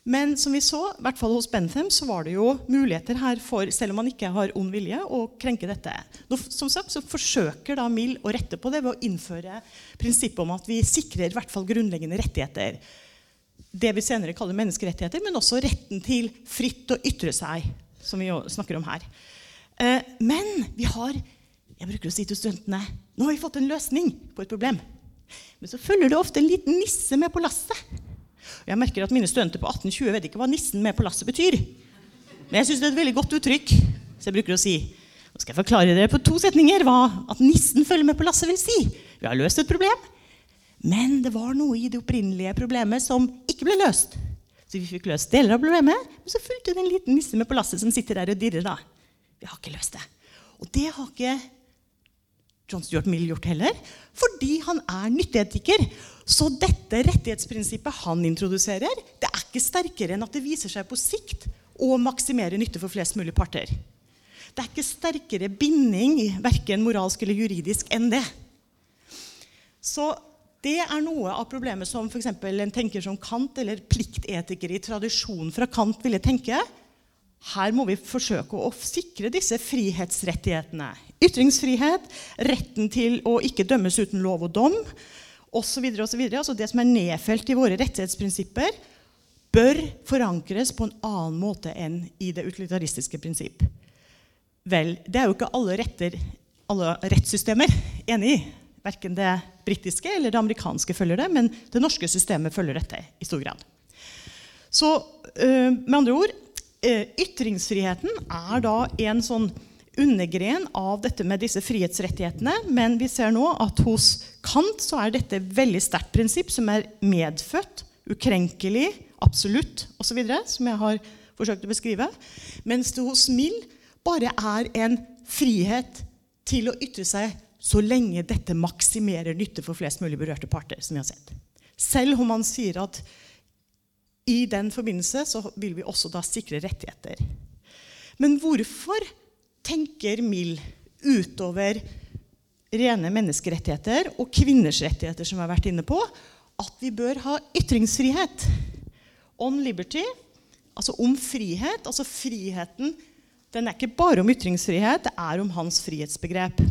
men som vi så, i hvert fall hos Bentham, så var det jo muligheter her for, selv om man ikke har ond vilje, å krenke dette. Nå, som sagt så forsøker da Mill å rette på det ved å innføre prinsippet om at vi sikrer i hvert fall grunnleggende rettigheter. Det vi senere kaller menneskerettigheter, men også retten til fritt å ytre seg, som vi snakker om her. Eh, men vi har jeg bruker å si til studentene nå har vi fått en løsning på et problem. Men så følger det ofte en liten nisse med på lasset. Jeg merker at Mine studenter på 1820 vet ikke hva 'nissen med på lasset' betyr. Men jeg syns det er et veldig godt uttrykk. Så jeg bruker å si nå skal jeg forklare dere på to setninger hva at nissen følger med på lasset vil si. Vi har løst et problem, men det var noe i det opprinnelige problemet som ikke ble løst. Så vi fikk løst deler av problemet, men så fulgte det en liten nisse med på lasset som sitter der og dirrer. da. Vi har ikke løst det. Og det har ikke John Stuart Mill gjort heller, fordi han er nytteetiker. Så dette rettighetsprinsippet han introduserer, det er ikke sterkere enn at det viser seg på sikt å maksimere nytte for flest mulig parter. Det er ikke sterkere binding, verken moralsk eller juridisk, enn det. Så det er noe av problemet som f.eks. en tenker som Kant eller pliktetikere i tradisjonen fra Kant ville tenke. Her må vi forsøke å sikre disse frihetsrettighetene. Ytringsfrihet, retten til å ikke dømmes uten lov og dom osv. Altså det som er nedfelt i våre rettighetsprinsipper, bør forankres på en annen måte enn i det utilitaristiske prinsipp. Vel, det er jo ikke alle, retter, alle rettssystemer enig i. Verken det britiske eller det amerikanske følger det, men det norske systemet følger dette i stor grad. Så øh, med andre ord øh, Ytringsfriheten er da en sånn undergren av dette med disse frihetsrettighetene. Men vi ser nå at hos Kant så er dette et veldig sterkt prinsipp som er medfødt, ukrenkelig, absolutt osv., som jeg har forsøkt å beskrive. Mens det hos Mill bare er en frihet til å ytre seg så lenge dette maksimerer nytte for flest mulig berørte parter. som vi har sett. Selv om man sier at i den forbindelse så vil vi også da sikre rettigheter. Men hvorfor tenker Mill utover rene menneskerettigheter og kvinners rettigheter, som jeg har vært inne på, at vi bør ha ytringsfrihet. On liberty, altså om frihet. Altså friheten den er ikke bare om ytringsfrihet, det er om hans frihetsbegrep.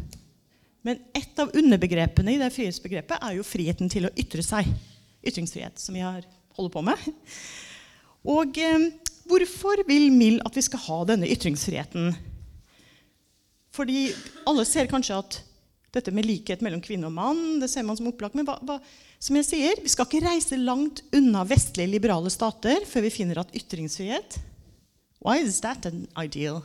Men et av underbegrepene i det frihetsbegrepet er jo friheten til å ytre seg. Ytringsfrihet, som vi holder på med. Og eh, hvorfor vil Mill at vi skal ha denne ytringsfriheten? Fordi alle ser kanskje at dette med likhet mellom kvinne og mann det ser man som opplagt. Men hva, hva, som jeg sier, vi skal ikke reise langt unna vestlige liberale stater før vi finner at ytringsfrihet Why is that an ideal?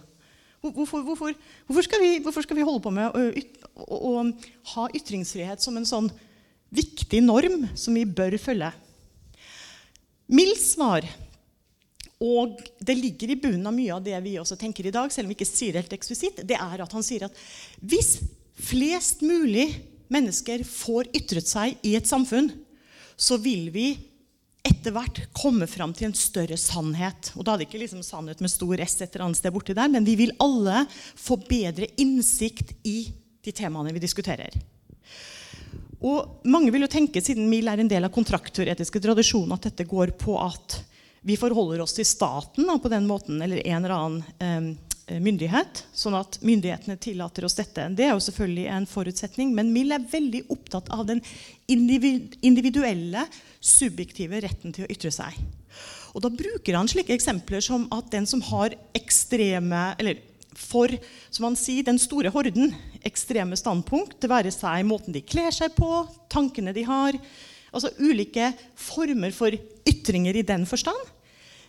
Hvorfor, hvorfor, hvorfor, skal, vi, hvorfor skal, vi, holde på med å, å, å, ha ytringsfrihet som en sånn viktig norm som vi bør følge? Mildt svar og det ligger i bunnen av mye av det vi også tenker i dag, selv om vi ikke sier det helt eksplisitt, det er at han sier at hvis flest mulig mennesker får ytret seg i et samfunn, så vil vi etter hvert komme fram til en større sannhet. Og da er det ikke liksom sannhet med stor S et eller annet sted borti der, men vi vil alle få bedre innsikt i de temaene vi diskuterer. Og mange vil jo tenke, siden MIL er en del av kontraktteoretiske tradisjoner, at dette går på at vi forholder oss til staten da, på den måten, eller en eller annen eh, myndighet, sånn at myndighetene tillater oss dette. Det er jo selvfølgelig en forutsetning, men Mill er veldig opptatt av den individuelle, subjektive retten til å ytre seg. Og Da bruker han slike eksempler som at den som har ekstreme eller for som han sier, den store horden, ekstreme standpunkt, det være seg måten de kler seg på, tankene de har altså Ulike former for ytringer i den forstand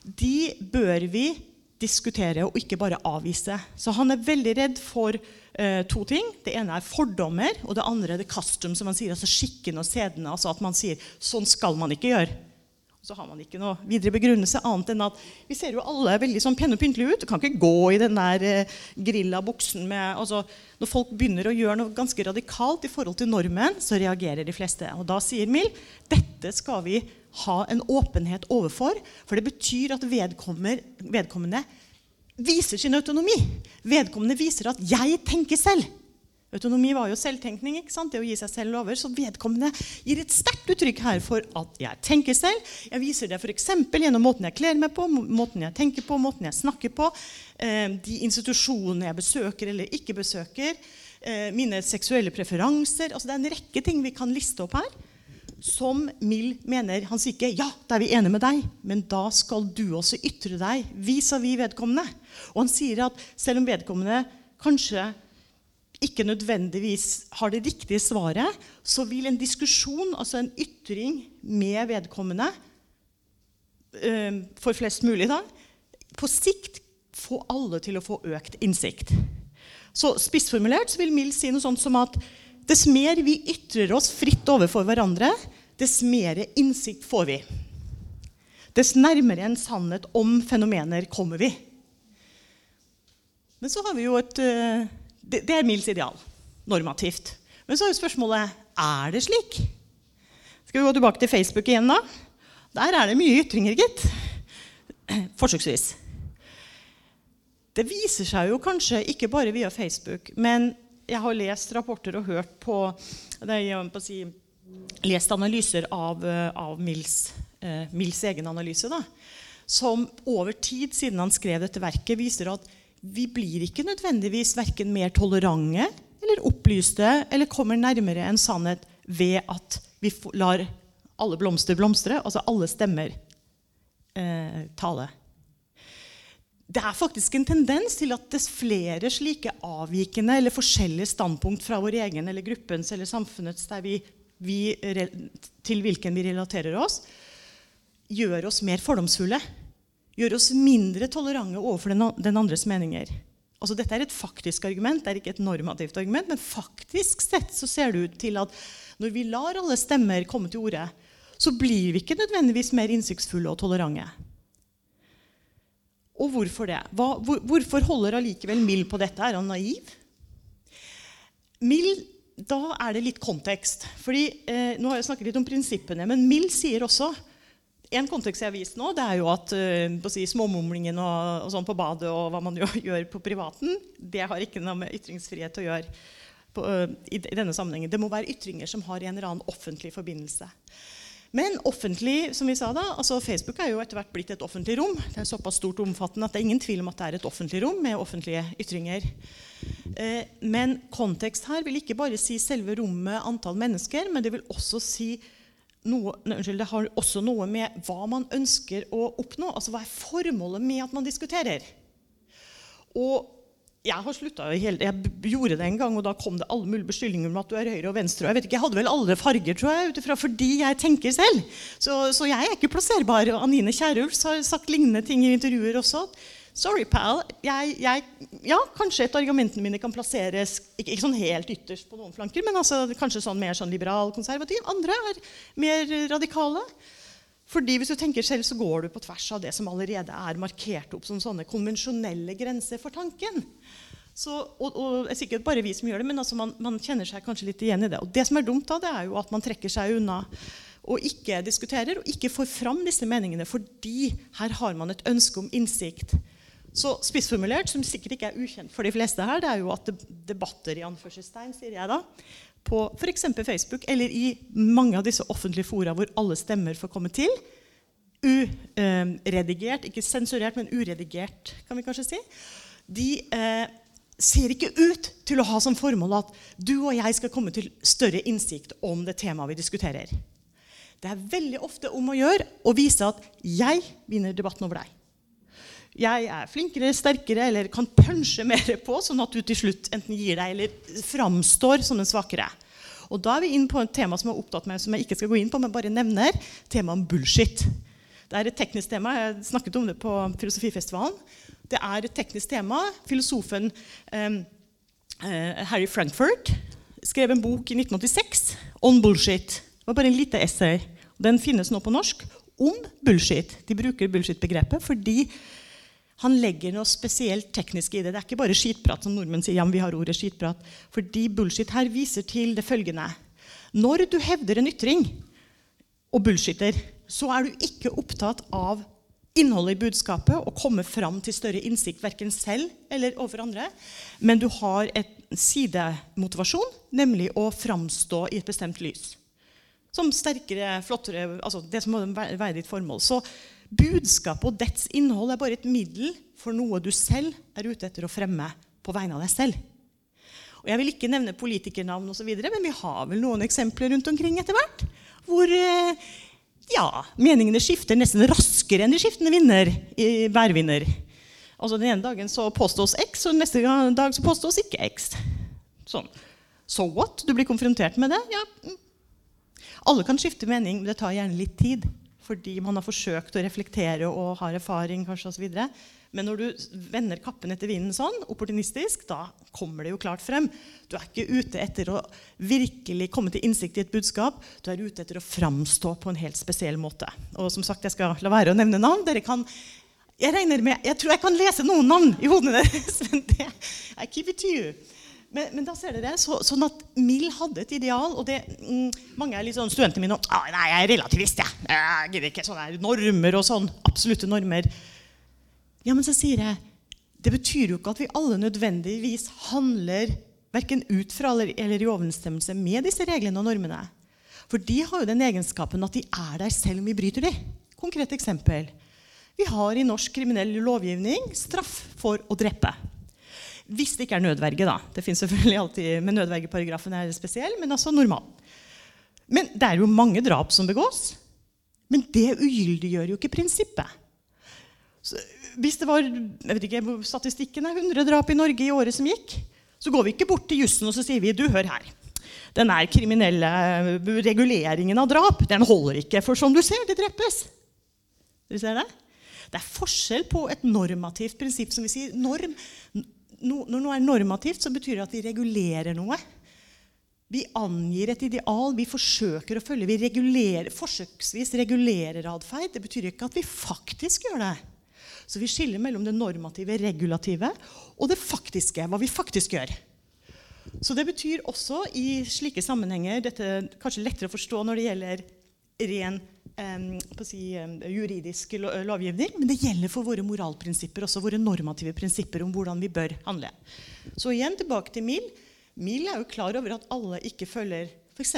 de bør vi diskutere og ikke bare avvise. Så han er veldig redd for uh, to ting. Det ene er fordommer, og det andre er det custom, som man sier, altså skikken og sedene. Altså at man sier sånn skal man ikke gjøre. Så har man ikke noe videre begrunnelse annet enn at vi ser jo alle veldig sånn pene og pyntelige ut. Du kan ikke gå i den der eh, grilla buksen med altså, Når folk begynner å gjøre noe ganske radikalt i forhold til normen, så reagerer de fleste. Og da sier Mill dette skal vi ha en åpenhet overfor. For det betyr at vedkommende viser sin autonomi. Vedkommende viser at 'jeg tenker selv'. Autonomi var jo selvtenkning. ikke sant? Det å gi seg selv lover. Så vedkommende gir et sterkt uttrykk her for at jeg tenker selv. Jeg viser det f.eks. gjennom måten jeg kler meg på, måten jeg tenker på, måten jeg snakker på, eh, de institusjonene jeg besøker eller ikke besøker, eh, mine seksuelle preferanser. Altså, det er en rekke ting vi kan liste opp her som Mill mener Han sier ikke 'ja, da er vi enige med deg', men da skal du også ytre deg vis-à-vis vedkommende. Og han sier at selv om vedkommende kanskje ikke nødvendigvis har det riktige svaret, så vil en diskusjon, altså en ytring med vedkommende, øh, for flest mulig, da, på sikt få alle til å få økt innsikt. Så Spissformulert så vil Mill si noe sånt som at Dess mer vi ytrer oss fritt overfor hverandre, dess mer innsikt får vi. Dess nærmere en sannhet om fenomener kommer vi. Men så har vi jo et eh, Det er Mills ideal. Normativt. Men så er jo spørsmålet er det slik. Skal vi gå tilbake til Facebook igjen, da? Der er det mye ytringer, gitt. Forsøksvis. Det viser seg jo kanskje ikke bare via Facebook, men jeg har lest rapporter og hørt på, på si, Lest analyser av, eh, av Mills, eh, Mills, egen analyse. Da, som over tid, siden han skrev dette verket, viser at vi blir ikke nødvendigvis verken mer tolerante eller opplyste eller kommer nærmere en sannhet ved at vi lar alle blomster blomstre, altså alle stemmer eh, tale det er faktisk en tendens til at dess flere slike avvikende eller forskjellige standpunkt fra vår egen eller gruppens eller samfunnets vi, vi, til hvilken vi relaterer oss, gjør oss mer fordomsfulle. Gjør oss mindre tolerante overfor den, andres meninger. Altså, dette er et faktisk argument, det er ikke et normativt argument. Men faktisk sett så ser det ut til at når vi lar alle stemmer komme til orde, så blir vi ikke nødvendigvis mer innsiktsfulle og tolerante. Og hvorfor det? Hva, hvor, hvorfor holder allikevel Mill på dette? Er han naiv? Mill, da er det litt kontekst. Fordi, eh, nå har jeg snakket litt om prinsippene, men Mill sier også en kontekst jeg har vist nå, det er jo at uh, si, småmumlingen og, og, sånn på badet og hva man gjør på privaten, det har ikke noe med ytringsfrihet å gjøre på, uh, i, i, denne sammenhengen. Det må være ytringer som har en eller annen offentlig forbindelse. Men offentlig, som vi sa da, altså Facebook er jo etter hvert blitt et offentlig rom. Det er såpass stort og omfattende at det er ingen tvil om at det er et offentlig rom med offentlige ytringer. Eh, men kontekst her vil ikke bare si selve rommet, antall mennesker, men det vil også si noe, unnskyld, det har også noe med hva man ønsker å oppnå. Altså hva er formålet med at man diskuterer? Og jeg har slutta Jeg gjorde det en gang, og da kom det alle mulige beskyldninger om at du er høyre og venstre. og Jeg vet ikke, jeg hadde vel alle farger, tror jeg, utifra fordi jeg tenker selv. Så, så, jeg er ikke plasserbar. Og Anine Kierulf har sagt lignende ting i intervjuer også. Sorry, pal. Jeg, jeg, ja, kanskje et av argumentene mine kan plasseres ikke, ikke, sånn helt ytterst på noen flanker, men altså, kanskje sånn mer sånn liberal-konservativ. Andre er mer radikale. Fordi hvis du tenker selv, så går du på tvers av det som allerede er markert opp som sånne konvensjonelle grenser for tanken. Så, og, og, er sikkert bare vi som gjør det, men altså man, man, kjenner seg kanskje litt igjen i det. Og det som er dumt, da, det er jo at man trekker seg unna og ikke diskuterer og ikke får fram disse meningene, fordi her har man et ønske om innsikt. Så spissformulert, som sikkert ikke er ukjent for de fleste her, det er jo at debatter i anførselstegn, sier jeg da, på f.eks. Facebook eller i mange av disse offentlige fora hvor alle stemmer får komme til. Uredigert, ikke sensurert, men uredigert, kan vi kanskje si. de eh, ser ikke ut til å ha som formål at du og jeg skal komme til større innsikt om det temaet vi diskuterer. Det er veldig ofte om å gjøre å vise at jeg vinner debatten over deg. Jeg er flinkere, sterkere eller kan punche mer på, sånn at du til slutt enten gir deg eller framstår som den svakere. Og da er vi inn på et tema som har opptatt meg, som jeg ikke skal gå inn på, men bare nevner. Temaet om bullshit. Det er et teknisk tema. Jeg snakket om det på Filosofifestivalen. Det er et teknisk tema. Filosofen eh, Harry Frankfurt skrev en bok i 1986 on bullshit. Det var bare en liten essay. Den finnes nå på norsk om bullshit. De bruker bullshit-begrepet fordi han legger noe spesielt teknisk i det. Det er ikke bare skitprat, som nordmenn sier. Ja, men vi har ordet skitprat. Fordi bullshit her viser til det følgende. Når du hevder en ytring og bullshitter, så er du ikke opptatt av innholdet i budskapet og komme fram til større innsikt, verken selv eller overfor andre. Men du har et sidemotivasjon, nemlig å framstå i et bestemt lys. Som sterkere, flottere altså Det som må være ditt formål. Så Budskapet og dets innhold er bare et middel for noe du selv er ute etter å fremme på vegne av deg selv. Og jeg vil ikke nevne politikernavn, videre, men vi har vel noen eksempler rundt omkring etter hvert. Hvor eh, ja, meningene skifter nesten raskere enn de skiftende vinner, værvinner. Altså Den ene dagen så påstås X, og neste dag så påstås ikke X. Sånn. So what? Du blir konfrontert med det? Ja. Mm. Alle kan skifte mening, men det tar gjerne litt tid fordi man har forsøkt å reflektere og har erfaring. kanskje og videre. Men når du vender kappen etter vinden sånn, opportunistisk, da kommer det jo klart frem. Du er ikke ute etter å virkelig komme til innsikt i et budskap. Du er ute etter å framstå på en helt spesiell måte. Og som sagt, jeg skal la være å nevne navn. Dere kan jeg, regner med, jeg tror jeg kan lese noen navn i hodene deres. men det, I keep it to you. Men, men, da ser dere, så, sånn at Mill hadde et ideal. og det, mm, Mange er litt sånn studentene mine og, nei, jeg er relativist. Jeg gidder ikke sånne normer og sånn. Absolutte normer. Ja, men så sier jeg det betyr jo ikke at vi alle nødvendigvis handler verken ut fra eller, eller i overensstemmelse med disse reglene og normene. For de har jo den egenskapen at de er der selv om vi bryter dem. Konkret eksempel. Vi har i norsk kriminell lovgivning straff for å drepe. Hvis det ikke er nødverge, da. Det finnes selvfølgelig alltid, Men nødvergeparagrafen er spesiell, men altså normal. Men det er jo mange drap som begås. Men det ugyldiggjør jo ikke prinsippet. Så hvis det var jeg vet ikke, statistikken er 100 drap i Norge i året som gikk, så går vi ikke bort til jussen og så sier vi, du, hør her. Den kriminelle reguleringen av drap den holder ikke, for som du ser, det drepes. Dere ser det? Det er forskjell på et normativt prinsipp som vi sier. Norm, no, når noe er normativt, så betyr det at vi regulerer noe. Vi angir et ideal, vi forsøker å følge. Vi regulerer, forsøksvis regulerer atferd. Det betyr ikke at vi faktisk gjør det. Så vi skiller mellom det normative, regulative og det faktiske. Hva vi faktisk gjør. Så det betyr også i slike sammenhenger Dette kanskje lettere å forstå når det gjelder ren si, juridisk lovgivning, men det gjelder for våre moralprinsipper, også våre normative prinsipper om hvordan vi bør handle. Så igjen tilbake til Mill. Mill er jo klar over at alle ikke følger f.eks.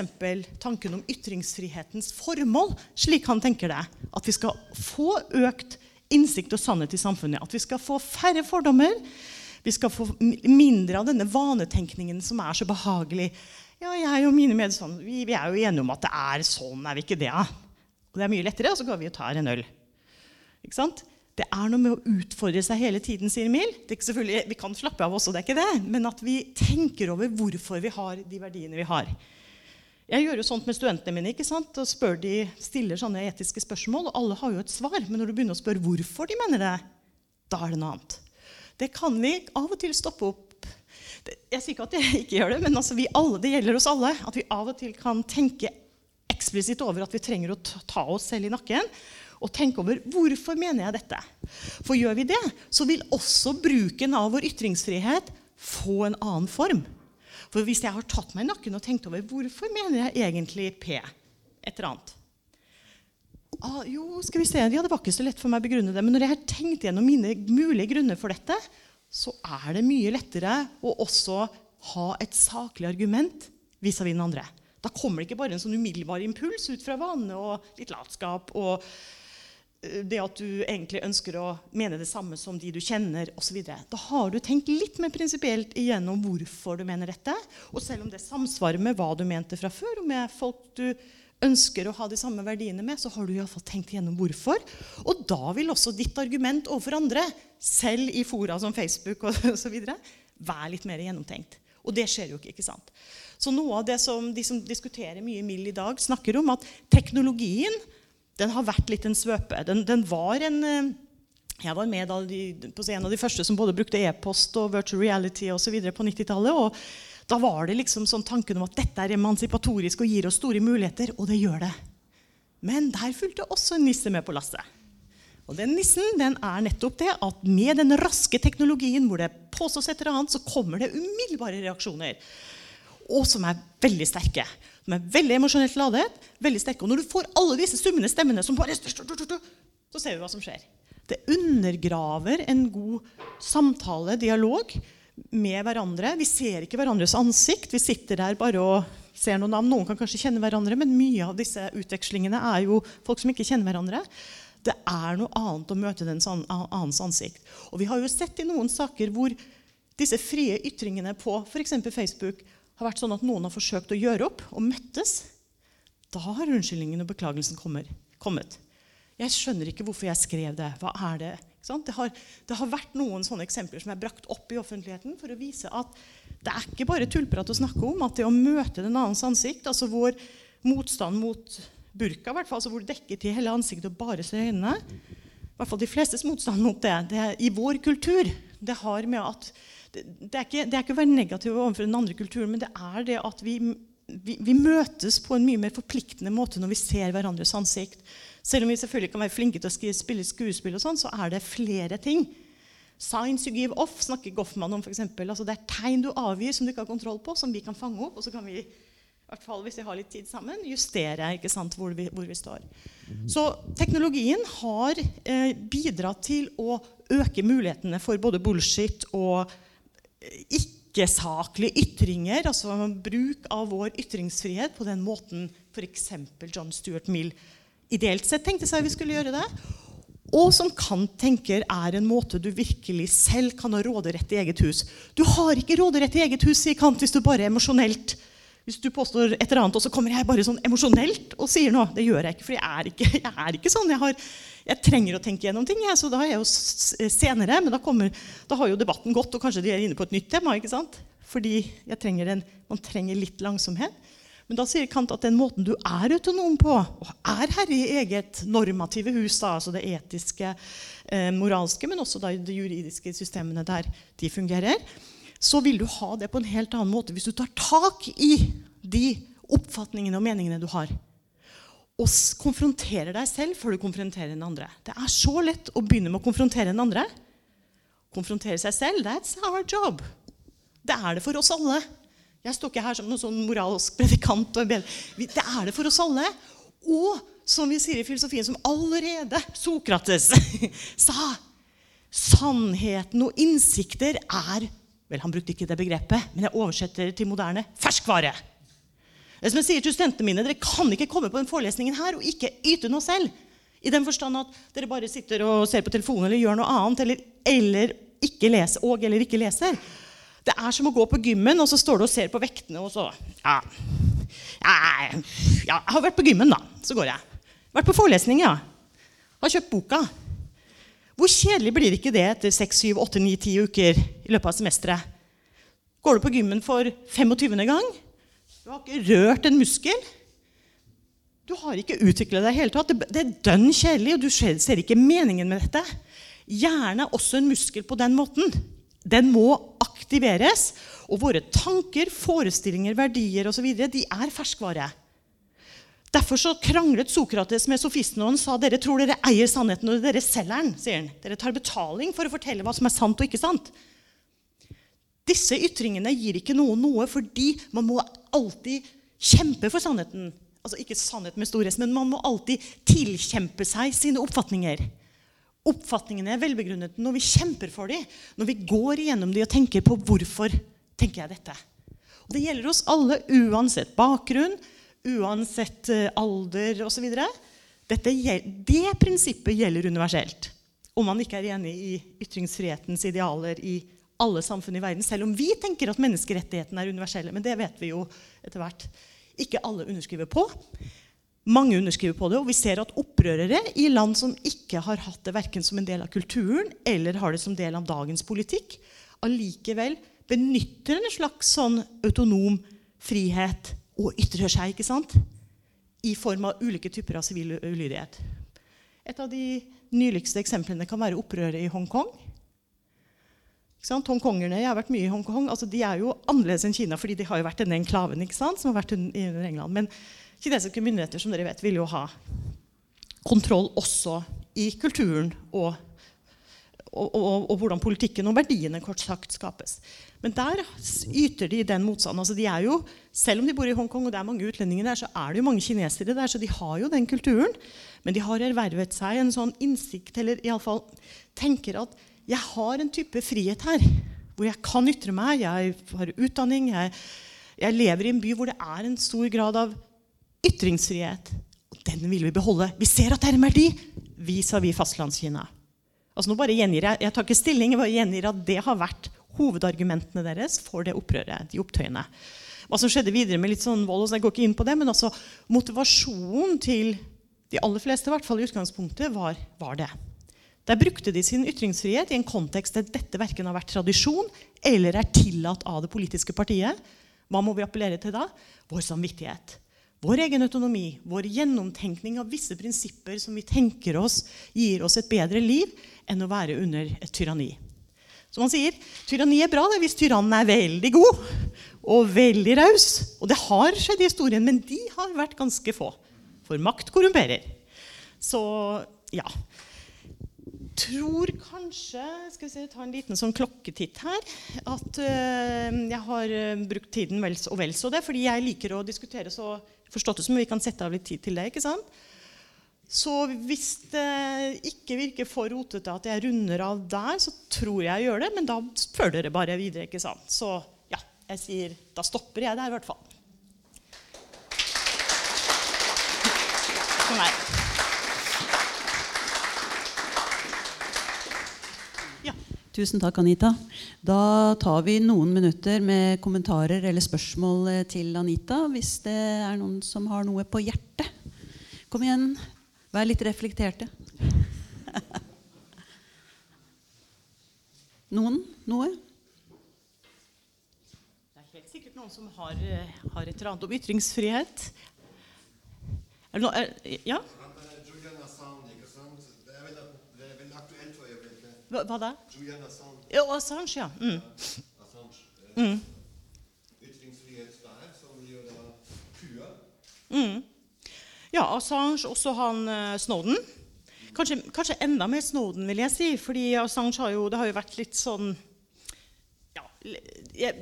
tanken om ytringsfrihetens formål, slik han tenker det. At vi skal få økt innsikt og sannhet i samfunnet. At vi skal få færre fordommer. Vi skal få mindre av denne vanetenkningen som er så behagelig. Ja, jeg og mine medsønner vi, vi, er jo enige om at det er sånn, er vi ikke det? Ja? Og det er mye lettere, og så går vi og tar en øl. Ikke sant? Det er noe med å utfordre seg hele tiden, sier Emil. Vi kan slappe av også, det er ikke det. Men at vi tenker over hvorfor vi har de verdiene vi har. Jeg gjør jo sånt med studentene mine ikke sant? og spør de, stiller sånne etiske spørsmål. Og alle har jo et svar, men når du begynner å spørre hvorfor de mener det, da er det noe annet. Det kan vi av og til stoppe opp. Jeg sier ikke at jeg ikke gjør det, men altså alle, det gjelder oss alle. At vi av og til kan tenke eksplisitt over at vi trenger å ta oss selv i nakken og tenke over hvorfor mener jeg dette. For gjør vi det, så vil også bruken av vår ytringsfrihet få en annen form. For hvis jeg har tatt meg i nakken og tenkt over hvorfor mener jeg egentlig P, et eller annet ah, Jo, skal vi se, ja, det var ikke så lett for meg å begrunne det. Men når jeg har tenkt gjennom mine mulige grunner for dette, så er det mye lettere å også ha et saklig argument vis-à-vis den andre. Da kommer det ikke bare en sånn umiddelbar impuls ut fra vane og litt latskap. Og eh, det at du egentlig ønsker å mene det samme som de du kjenner osv. Da har du tenkt litt mer prinsipielt igjennom hvorfor du mener dette. Og selv om det samsvarer med hva du mente fra før, og med folk du ønsker å ha de samme verdiene med, så har du i fall tenkt igjennom hvorfor. Og da vil også ditt argument overfor andre, selv i fora som Facebook osv., være litt mer gjennomtenkt. Og det skjer jo ikke. ikke sant? Så noe av det som de som diskuterer mye mild i dag, snakker om, at teknologien den har vært litt en svøpe. Den, den var en eh, jeg var med de, på en av de første som både brukte e-post og virtual reality og så på 90-tallet. og Da var det liksom sånn tanken om at dette er emansipatorisk og gir oss store muligheter. Og det gjør det. Men der fulgte også en nisse med på lasset. Og den nissen den er nettopp det at med den raske teknologien hvor det påstås et eller annet, så kommer det umiddelbare reaksjoner. Og som er veldig sterke. De er veldig emosjonelt ladet. veldig sterke. Og når du får alle disse summende stemmene som bare Så ser vi hva som skjer. Det undergraver en god samtale, dialog, med hverandre. Vi ser ikke hverandres ansikt. Vi sitter der bare og ser noen navn. Noen kan kanskje kjenne hverandre, men mye av disse utvekslingene er jo folk som ikke kjenner hverandre. Det er noe annet å møte den annens ansikt. Og vi har jo sett i noen saker hvor disse frie ytringene på f.eks. Facebook har vært sånn at noen har forsøkt å gjøre opp og møttes, da har unnskyldningen og beklagelsen kommet. Jeg skjønner ikke hvorfor jeg skrev det. Hva er det? Det har, det har, vært noen sånne eksempler som er brakt opp i offentligheten for å vise at det er ikke bare tullprat å snakke om. At det å møte den annens ansikt, altså vår motstand mot burka, hvert fall, hvor du dekker til hele ansiktet og bare ser øynene i hvert fall De flestes motstand mot det, det er, i vår kultur det har med at det, det, er ikke, det, er ikke, å være negativ overfor den andre kulturen, men det er det at vi, vi, vi, møtes på en mye mer forpliktende måte når vi ser hverandres ansikt. Selv om vi selvfølgelig kan være flinke til å spille skuespill, og sånn, så er det flere ting. Signs you give off snakker Goffman om. For eksempel. altså, det er tegn du avgir som du ikke har kontroll på, som vi kan fange opp. og så kan vi hvert fall hvis vi har litt tid sammen, justere ikke sant, hvor, vi, hvor vi står. Så teknologien har eh, bidratt til å øke mulighetene for både bullshit og ikke-saklige ytringer, altså bruk av vår ytringsfrihet på den måten f.eks. John Stuart Mill ideelt sett tenkte seg vi skulle gjøre det. Og som Kant tenker er en måte du virkelig selv kan ha råderett i eget hus. Du har ikke råderett i eget hus, sier Kant, hvis du bare er emosjonelt hvis du påstår et eller annet, og så kommer jeg bare sånn emosjonelt og sier noe. Det gjør jeg ikke, for jeg er ikke, jeg er ikke sånn. Jeg har, jeg trenger å tenke gjennom ting. Jeg, så da er jeg jo senere, Men da, kommer, da, har jo debatten gått, og kanskje de er inne på et nytt tema. ikke sant? Fordi trenger en, man trenger litt langsomhet. Men da sier Kant at den måten du er autonom på, og er herre i eget normative hus, da, altså det etiske, eh, moralske, men også de juridiske systemene der de fungerer, så vil du ha det på en helt annen måte hvis du tar tak i de oppfatningene og meningene du har og konfronterer deg selv før du konfronterer den andre. Det er så lett å begynne med å konfrontere den andre. Konfrontere seg selv, that's our job. Det er det for oss alle. Jeg står ikke her som noen sånn moralsk predikant. Det er det for oss alle. Og som vi sier i filosofien, som allerede Sokrates sa Sannheten og innsikter er Vel, han brukte ikke det begrepet, men jeg oversetter det til moderne ferskvare. Det som jeg sier til studentene mine, Dere kan ikke komme på den forelesningen her og ikke yte noe selv. I den forstand at dere bare sitter og ser på telefonen eller gjør noe annet. Eller, eller ikke leser, og eller ikke leser. Det er som å gå på gymmen, og så står du og ser på vektene, og så ja, ja, Jeg har vært på gymmen, da. Så går jeg. Vært på forelesning, ja. Har kjøpt boka. Hvor kjedelig blir ikke det etter 6, 7, 8, 9, 10 uker i løpet av semesteret? Går du på gymmen for 25. gang? Du har ikke rørt en muskel. Du har ikke utvikla deg i hele tatt. Det er dønn kjedelig, og du ser ikke meningen med dette. Hjernen er også en muskel på den måten. Den må aktiveres. Og våre tanker, forestillinger, verdier osv. er ferskvare. Derfor så kranglet Sokrates med sofistene og han sa dere tror dere eier sannheten, og dere selger den. sier han. Dere tar betaling for å fortelle hva som er sant og ikke sant. Disse ytringene gir ikke noen noe fordi man må alltid kjempe for sannheten. Altså Ikke sannhet med stor S, men man må alltid tilkjempe seg sine oppfatninger. Oppfatningene er velbegrunnet når vi kjemper for dem, når vi går igjennom dem og tenker på hvorfor tenker jeg dette. Og det gjelder oss alle uansett bakgrunn, uansett uh, alder osv. Det prinsippet gjelder universelt. Om man ikke er enig i ytringsfrihetens idealer i alle samfunn i verden, selv om vi tenker at menneskerettighetene er universelle. Men det vet vi jo etter hvert. Ikke alle underskriver på. Mange underskriver på det, og vi ser at opprørere i land som ikke har hatt det verken som en del av kulturen eller har det som del av dagens politikk, allikevel benytter en slags sånn autonom frihet og ytrer seg ikke sant? i form av ulike typer av sivil ulydighet. Et av de nyligste eksemplene kan være opprøret i Hongkong. Hongkongerne, Jeg har vært mye i Hongkong. Altså, de er jo annerledes enn Kina, fordi de har jo vært denne enklaven ikke sant, som har vært under England. Men kinesiske myndigheter som dere vet, vil jo ha kontroll også i kulturen og og, og, og, hvordan politikken og verdiene kort sagt skapes. Men der yter de den motstanden. Altså de er jo, selv om de bor i Hongkong og det er mange utlendinger der, så er det jo mange kinesere der, så de har jo den kulturen. Men de har ervervet seg en sånn innsikt, eller iallfall tenker at jeg har en type frihet her. Hvor jeg kan ytre meg, jeg har utdanning, jeg, jeg lever i en by hvor det er en stor grad av ytringsfrihet. Og den vil vi beholde. Vi ser at det er en verdi vis-à-vis Fastlandskina. Altså nå bare gjengir jeg, jeg tar ikke stilling, jeg bare gjengir at det har vært hovedargumentene deres for det opprøret. de opptøyene. Hva som skjedde videre med litt sånn vold, så jeg går ikke inn på det, men altså motivasjonen til de aller fleste i hvert fall i utgangspunktet var, var det. Der brukte de sin ytringsfrihet i en kontekst der dette verken har vært tradisjon eller er tillatt av det politiske partiet. Hva må vi appellere til da? Vår samvittighet. Vår egen autonomi, vår gjennomtenkning av visse prinsipper som vi tenker oss gir oss et bedre liv enn å være under et tyranni. Som han sier, tyranni er bra det, hvis tyrannen er veldig god og veldig raus. Og det har skjedd i historien, men de har vært ganske få. For makt korrumperer. Så ja. Tror kanskje Skal vi se, ta en liten sånn klokketitt her. At uh, jeg har uh, brukt tiden vel og vel så det. Fordi jeg liker å diskutere så forstått det som vi kan sette av litt tid til det. ikke sant? Så hvis det ikke virker for rotete at jeg runder av der, så tror jeg jeg gjør det. Men da følger dere bare videre. ikke sant? Så ja, jeg sier da stopper jeg der i hvert fall. For meg. Ja. Tusen takk, Anita. Da tar vi noen minutter med kommentarer eller spørsmål til Anita. Hvis det er noen som har noe på hjertet. Kom igjen. Vær litt reflekterte. Noen? Noe? Det er helt sikkert noen som har, eh, har et eller annet om ytringsfrihet. Er det noe er, Ja? Hva, hva da? Julian Assange. Ja, Assange, ja. Mm. Assange. Mm. Ytringsfrihet der, som gjør da kua. Mm. Ja, Assange, også han uh, Snowden. Kanskje, kanskje, enda mer Snowden, vil jeg si. fordi Assange har jo, det har jo vært litt sånn ja, jeg,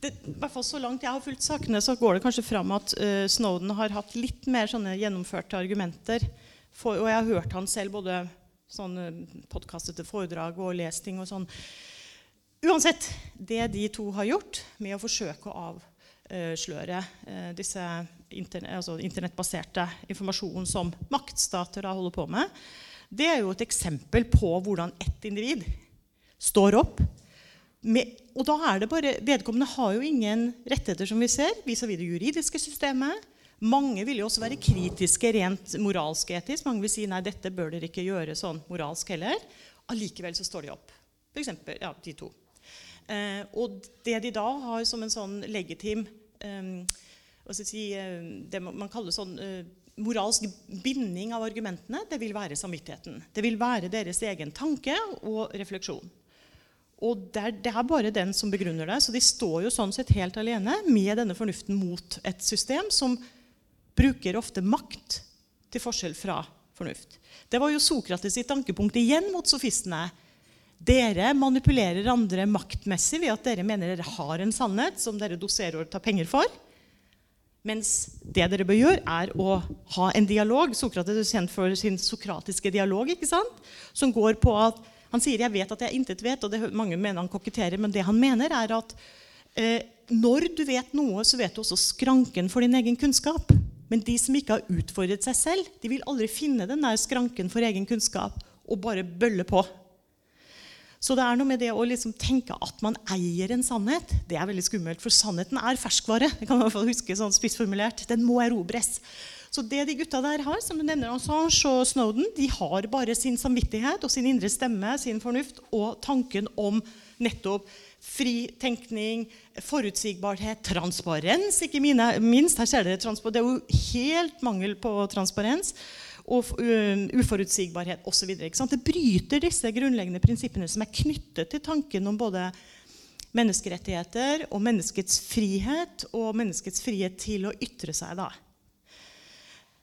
det, I hvert fall så langt jeg har fulgt sakene, så går det kanskje fram at uh, Snowden har hatt litt mer sånne gjennomførte argumenter. For, og jeg har hørt han selv både sånn uh, podkastete foredrag og lest ting og sånn. Uansett, det de to har gjort med å forsøke å avsløre uh, disse interne, altså internettbaserte informasjonen som maktstater da holder på med, det er jo et eksempel på hvordan ett individ står opp. Med, og da er det bare, Vedkommende har jo ingen rettigheter, som vi ser, vis-à-vis det juridiske systemet. Mange vil jo også være kritiske rent moralsk etisk. Mange vil si nei, dette bør dere ikke gjøre sånn moralsk heller. Allikevel så står de opp. F.eks. Ja, de to. Eh, og det de da har som en sånn legitim eh, si, eh, det man kaller sånn eh, moralsk binding av argumentene, det vil være samvittigheten. Det vil være deres egen tanke og refleksjon. Og det er, det er, bare den som begrunner det. Så de står jo sånn sett helt alene med denne fornuften mot et system som bruker ofte makt til forskjell fra fornuft. Det var jo Sokrates sitt tankepunkt igjen mot sofistene. Dere manipulerer andre maktmessig ved at dere mener dere har en sannhet som dere doserer og tar penger for. Mens det dere bør gjøre, er å ha en dialog. Sokrates er kjent for sin sokratiske dialog, ikke sant? som går på at han sier 'jeg vet at jeg intet vet', og det, mange mener han koketterer, men det han mener, er at eh, når du vet noe, så vet du også skranken for din egen kunnskap. Men de som ikke har utfordret seg selv, de vil aldri finne den der skranken for egen kunnskap og bare bølle på. Så det er noe med det å liksom tenke at man eier en sannhet. Det er veldig skummelt, for sannheten er ferskvare. Det kan man i hvert fall huske sånn spissformulert. Den må erobres. Så det de gutta der har, som du nevner Assange og Snowden, de har bare sin samvittighet og sin indre stemme, sin fornuft og tanken om nettopp fri tenkning, forutsigbarhet, transparens, ikke minst. Her ser dere Det er jo helt mangel på transparens og uforutsigbarhet osv. Det bryter disse grunnleggende prinsippene som er knyttet til tanken om både menneskerettigheter og menneskets frihet og menneskets frihet til å ytre seg. da.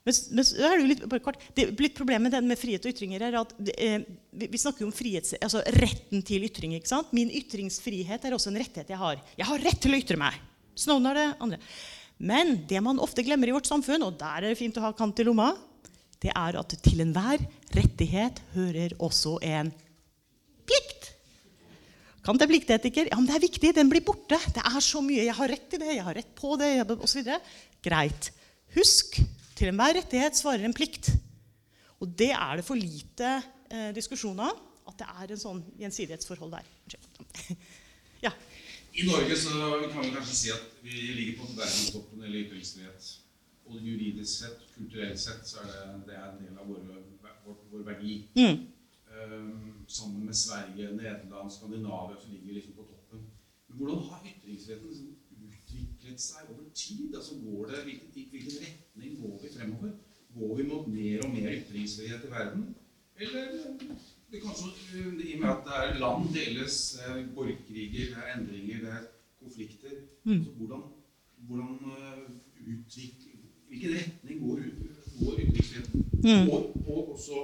Men, men så er det jo litt, kort, det, litt Problemet med frihet og ytringer er at eh, vi, vi, snakker jo om frihets, altså retten til ytring. ikke sant? Min ytringsfrihet er også en rettighet jeg har. Jeg har rett til å ytre meg. Snowden har det andre. Men det man ofte glemmer i vårt samfunn, og der er det fint å ha kant i lomma, det er at til enhver rettighet hører også en plikt. Kant er pliktetiker. Ja, men det er viktig. Den blir borte. Det er så mye. Jeg har rett til det, jeg har rett på det, osv. Greit. Husk til enhver rettighet svarer en plikt. Og det er det for lite eh, diskusjon av. At det er en sånn gjensidighetsforhold der. ja. I Norge så kan vi kanskje si at vi ligger på verdenstoppen når det gjelder ytringsfrihet. Og juridisk sett, kulturelt sett, så er det, det er en del av vår, vår, vår verdi. Mm. Um, sammen med Sverige, Nederland, Skandinavia, som ligger liksom på toppen. Men hvordan har ytringsfriheten utviklet seg over tid? Altså går det, hvilken, hvilken retning går vi fremover? Går vi mot mer og mer ytringsfrihet i verden? Eller det kanskje, i og med at det er land deles, er borgerkriger, det er endringer, det er konflikter mm. altså, hvordan, hvordan utvikler Hvilken retning går, går ytringsfriheten? Mm. Og, og, også,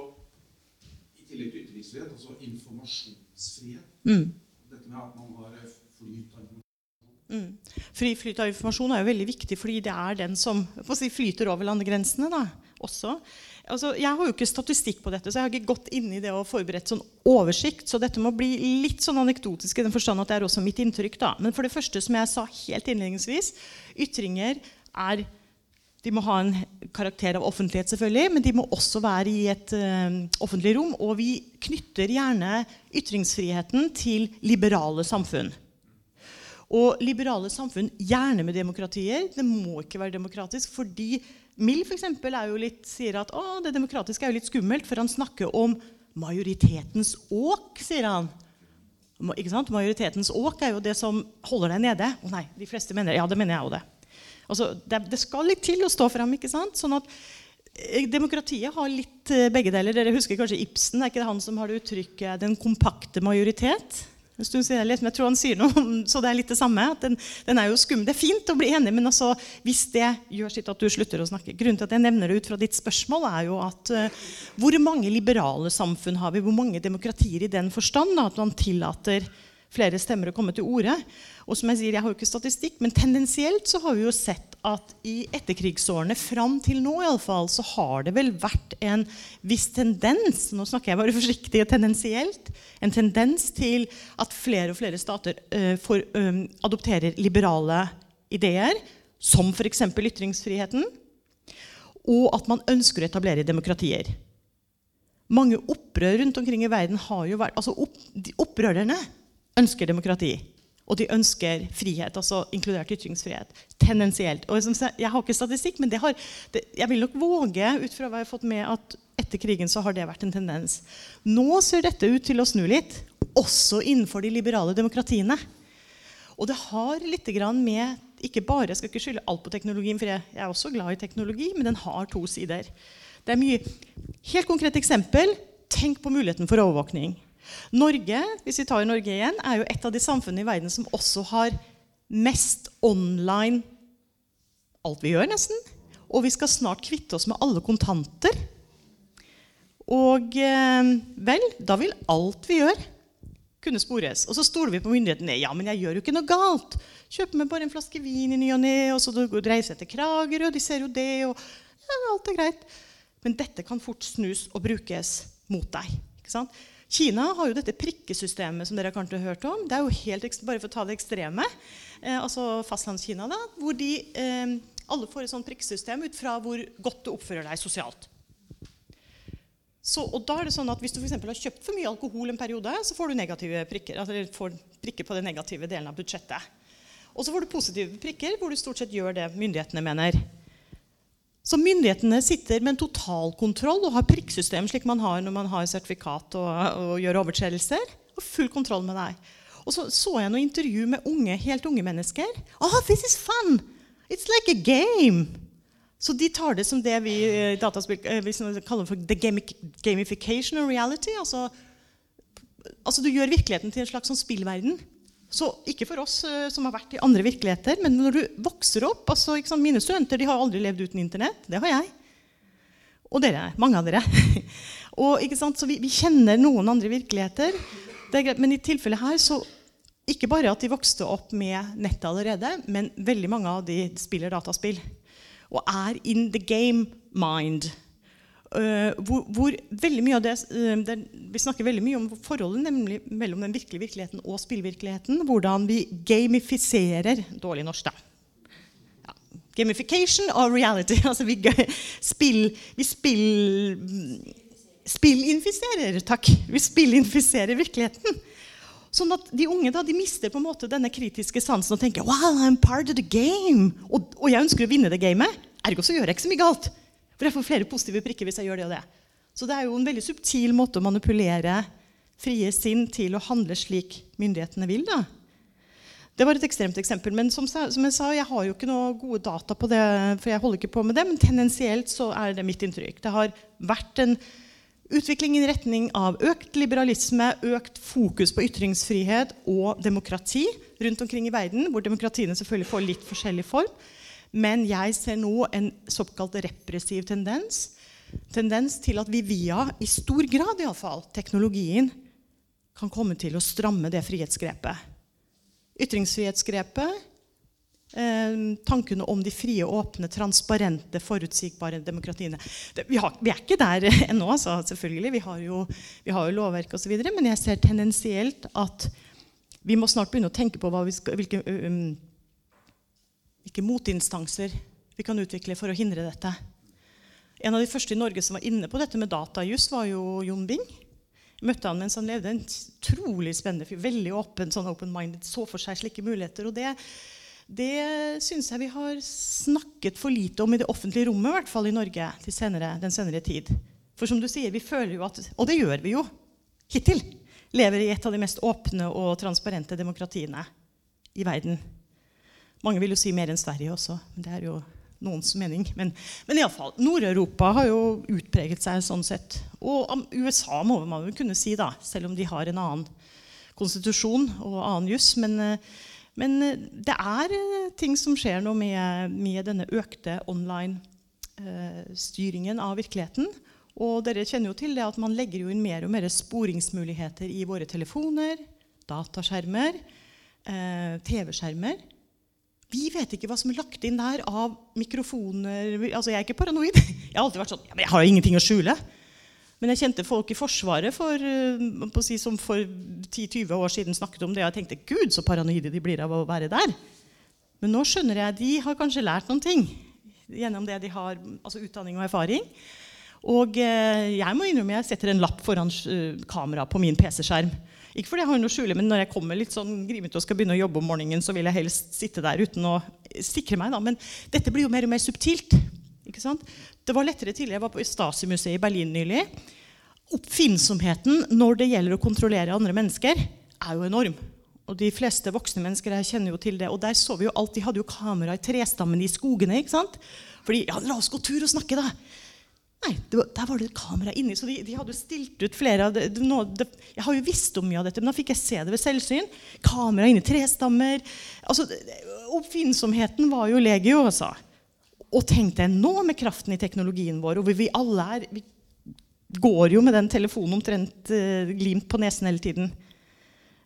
i tillegg til ytringsfrihet, altså informasjonsfrihet. Mm. Dette med at man har flyt av Mm. Fri flyt av informasjon er jo veldig viktig, fordi det er den som si, flyter over landegrensene. da, også. Altså, jeg har jo ikke statistikk på dette, så jeg har ikke gått inn i det og forberedt sånn oversikt. Så dette må bli litt sånn anekdotisk i den forstand at det er også mitt inntrykk. da. Men for det første, som jeg sa helt innledningsvis, ytringer er de må ha en karakter av offentlighet, selvfølgelig, men de må også være i et uh, offentlig rom. Og vi knytter gjerne ytringsfriheten til liberale samfunn. Og liberale samfunn, gjerne med demokratier. Det må ikke være demokratisk. fordi Mill for eksempel, litt, sier at det demokratiske er jo litt skummelt, for han snakker om majoritetens åk, sier han. Ikke sant? Majoritetens åk er jo det som holder deg nede. Å nei, de fleste mener Ja, det mener jeg òg, det. Altså, det. det. skal litt til å stå fram. ikke sant? Sånn at eh, Demokratiet har litt eh, begge deler. Dere husker kanskje Ibsen. Er ikke det han som har det uttrykket 'den kompakte majoritet'? En stund siden jeg Jeg tror han sier noe om så det er litt det samme. at den, den, er jo skummel. Det er fint å bli enig, men altså, hvis det gjør sitt at du slutter å snakke Grunnen til at jeg nevner det ut fra ditt spørsmål, er jo at uh, hvor mange liberale samfunn har vi? Hvor mange demokratier i den forstand da, at man tillater flere stemmer å komme til orde? Og som jeg sier, jeg har jo ikke statistikk, men tendensielt så har vi jo sett at i etterkrigsårene fram til nå i alle fall, så har det vel vært en viss tendens nå snakker jeg bare forsiktig og tendensielt, en tendens til at flere og flere stater uh, for, um, adopterer liberale ideer, som f.eks. ytringsfriheten, og at man ønsker å etablere demokratier. Mange opprør rundt omkring i verden har jo vært, altså opp, Opprørerne ønsker demokrati. Og de ønsker frihet, altså inkludert ytringsfrihet. Tendensielt. Og jeg har ikke statistikk, men har, det, jeg vil nok våge ut fra hva jeg har fått med, at etter krigen så har det vært en tendens. Nå ser dette ut til å snu litt, også innenfor de liberale demokratiene. Og det har litt med ikke bare, Jeg skal ikke skylde alt på teknologien, for jeg er også glad i teknologi, men den har to sider. Det er mye, Helt konkret eksempel. Tenk på muligheten for overvåkning. Norge hvis vi tar Norge igjen, er jo et av de samfunnene i verden som også har mest online alt vi gjør, nesten. Og vi skal snart kvitte oss med alle kontanter. Og eh, vel, da vil alt vi gjør, kunne spores. Og så stoler vi på myndighetene. Ja, men jeg gjør jo ikke noe galt. Kjøper meg bare en flaske vin i ny og ne, og så reiser jeg til Kragerø, de ser jo det, og ja, alt er greit. Men dette kan fort snus og brukes mot deg. ikke sant? Kina har jo dette prikkesystemet som dere kanskje har hørt om. Det er jo helt, Bare for å ta det ekstreme. Eh, altså Fastlandskina, da, hvor de eh, Alle får et sånt prikkesystem ut fra hvor godt du oppfører deg sosialt. Så, og da er det sånn at Hvis du for har kjøpt for mye alkohol en periode, så får du negative prikker, altså får prikker på den negative delen av budsjettet. Og så får du positive prikker hvor du stort sett gjør det myndighetene mener. Så myndighetene sitter med en totalkontroll og har prikksystem slik man har når man har sertifikat og, og gjør overtredelser. Og full kontroll med deg. Og så så jeg noe intervju med unge, helt unge mennesker. Oh, this is fun! It's like a game! Så de tar det som det vi, eh, eh, vi kaller for the gamification of reality. Altså, altså, du gjør virkeligheten til en slags sånn spillverden. Så ikke for oss uh, som har vært i andre virkeligheter, men når du vokser opp altså, sant, Mine studenter de har aldri levd uten Internett. Det har jeg. Og dere. Mange av dere. og, sant, så vi, vi, kjenner noen andre virkeligheter. Men i tilfellet her så ikke bare at de vokste opp med nettet allerede, men veldig mange av de spiller dataspill og er in the game mind. Uh, hvor, hvor, veldig mye av det, uh, det, Vi snakker veldig mye om forholdet nemlig mellom den virkelige virkeligheten og spillvirkeligheten. Hvordan vi gamifiserer Dårlig norsk, da. Ja. Gamification of reality. Altså vi, spill, vi spill, spillinfiserer. Takk. Vi spillinfiserer virkeligheten. Sånn at De unge da, de mister på en måte denne kritiske sansen og tenker wow, I'm part of the game. Og, og jeg ønsker å vinne det gamet. Ergo så gjør jeg ikke så mye galt. For jeg får flere positive prikker hvis jeg gjør det og det. Så det er jo en veldig subtil måte å manipulere frie sinn til å handle slik myndighetene vil. da. Det var et ekstremt eksempel. Men som, som, jeg sa, jeg har jo ikke noe gode data på det. for jeg holder ikke på med det, Men tendensielt så er det mitt inntrykk. Det har vært en Utvikling i retning av økt liberalisme, økt fokus på ytringsfrihet og demokrati rundt omkring i verden, hvor demokratiene selvfølgelig får litt forskjellig form. Men jeg ser nå en såkalt repressiv tendens. Tendens til at vi via, i stor grad iallfall, teknologien kan komme til å stramme det frihetsgrepet. Ytringsfrihetsgrepet Eh, tankene om de frie, åpne, transparente, forutsigbare demokratiene. Det, vi, har, vi, er ikke der ennå, altså, selvfølgelig. Vi har jo, vi har jo lovverk osv. Men jeg ser tendensielt at vi må snart begynne å tenke på skal, hvilke, um, hvilke motinstanser vi kan utvikle for å hindre dette. En av de første i Norge som var inne på dette med datajus, var jo Jon Bing. Jeg møtte han mens han levde. En utrolig spennende fyr. Veldig åpen, sånn open-minded. Så for seg slike muligheter. og det det syns jeg vi har snakket for lite om i det offentlige rommet, i hvert fall i Norge senere, den senere tid. For som du sier, vi føler jo at Og det gjør vi jo hittil. Lever i et av de mest åpne og transparente demokratiene i verden. Mange vil jo si mer enn Sverige også. men Det er jo noens mening. Men, men iallfall. Nord-Europa har jo utpreget seg sånn sett. Og USA må man jo kunne si, da, selv om de har en annen konstitusjon og annen juss. Men uh, men eh, det er eh, ting som skjer nå med, med denne økte online-styringen eh, av virkeligheten. Og dere kjenner jo til det at man legger jo inn mer og mer sporingsmuligheter i våre telefoner, dataskjermer, eh, TV-skjermer. Vi vet ikke hva som er lagt inn der av mikrofoner. Altså, Jeg er ikke paranoid. Jeg har alltid vært sånn, ja, men jeg har jo ingenting å skjule. Men jeg kjente folk i Forsvaret for, eh, si, som for 10-20 år siden snakket om det. Og jeg tenkte gud, så paranoide de blir av å være der. Men nå skjønner jeg de har kanskje lært noen ting gjennom det de har, altså utdanning og erfaring. Og eh, jeg må innrømme jeg setter en lapp foran uh, kamera på min PC-skjerm. Ikke fordi jeg har noe å skjule, men når jeg kommer litt sånn grimete og skal begynne å jobbe om morgenen, så vil jeg helst sitte der uten å sikre meg. Da. Men dette blir jo mer og mer subtilt. Ikke sant? Det var lettere tidligere. Jeg var på Stasi-museet i Berlin nylig. Oppfinnsomheten når det gjelder å kontrollere andre mennesker, er jo enorm. Og De fleste voksne mennesker her kjenner jo til det. Og der så vi jo alt, De hadde jo kamera i trestammen i skogene. ikke sant? Fordi ja, La oss gå tur og snakke, da. Nei, var, Der var det kamera inni. Så de, de hadde stilt ut flere av det, no, det, Jeg har jo visst om mye av dette, men da fikk jeg se det ved selvsyn. Kamera inni trestammer. Altså, Oppfinnsomheten var jo legio, altså. Og tenk deg nå med kraften i teknologien vår, og vi alle er Vi går jo med den telefonen omtrent eh, glimt på nesen hele tiden.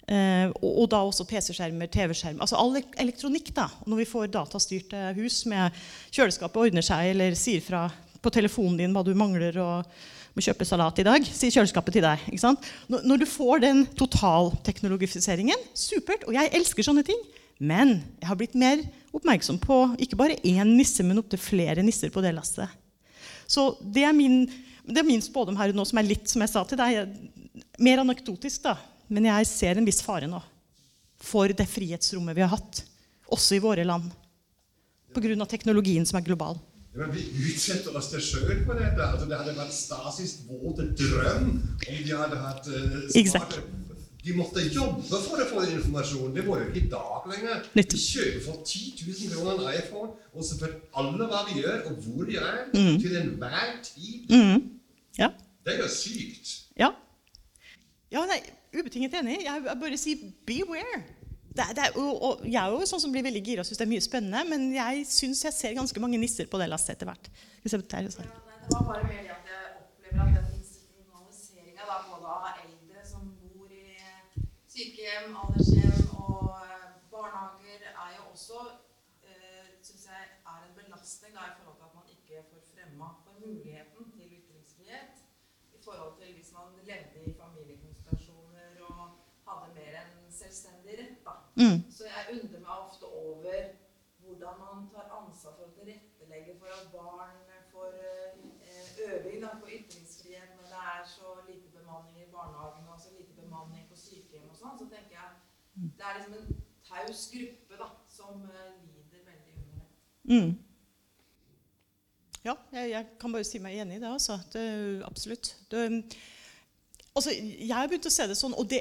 Eh, og, og, da også PC-skjermer, TV-skjermer. Altså all elektronikk. da. Når vi får datastyrte hus med kjøleskapet ordner seg, eller sier fra på telefonen din hva du mangler og må kjøpe salat i dag, sier kjøleskapet til deg. ikke sant? Når, du får den totalteknologifiseringen, supert. Og jeg elsker sånne ting. Men jeg har blitt mer oppmerksom på ikke bare én nisse, men opptil flere nisser på det lasset. Så det er min, det er min spådom her nå, som er litt, som jeg sa til deg, mer anekdotisk, da. Men jeg ser en viss fare nå for det frihetsrommet vi har hatt, også i våre land. Pga. teknologien som er global. Men vi utsetter oss til sjøl på dette. Altså, det hadde vært Stasis våte drøm om de hadde hatt uh, exactly. De måtte jobbe for å få den informasjonen. Det var jo ikke i dag lenger. De kjøper for 10 000 kroner en iPhone, og så vet alle hva de gjør, og hvor de er, Mm. til enhver tid. Ja. Det er jo sykt. Ja. ja nei, ubetinget enig. Jeg bare sier 'beware'. Det, det er, og, og jeg er jo sånn som blir veldig gira og syns det er mye spennende, men jeg syns jeg ser ganske mange nisser på det lasset etter hvert. Skal vi der. Ja, det var bare mer at jeg opplever at den institusjonaliseringa både av eldre som bor i sykehjem, aldershjem og eh, barnehager, er jo også eh, synes jeg er en belastning da, i forhold til at man ikke får fremma for muligheten til ytringsfrihet. I forhold til hvis man levde i familiekonstellasjoner og hadde mer en selvstendig rett. da. Mm. Så jeg undrer meg ofte over hvordan man tar ansvar for å tilrettelegge for at barn får eh, øving da, på ytringsfrihet når det er så lite bemanning i barnehagen og så lite bemanning på sykehjem og sånn. Så tenker jeg det er liksom en taus gruppe da, som eh, lider veldig under det. Mm. Ja, jeg, jeg kan bare si meg enig i det. Altså. det absolutt. Det, altså, jeg har begynt å se det sånn, og det,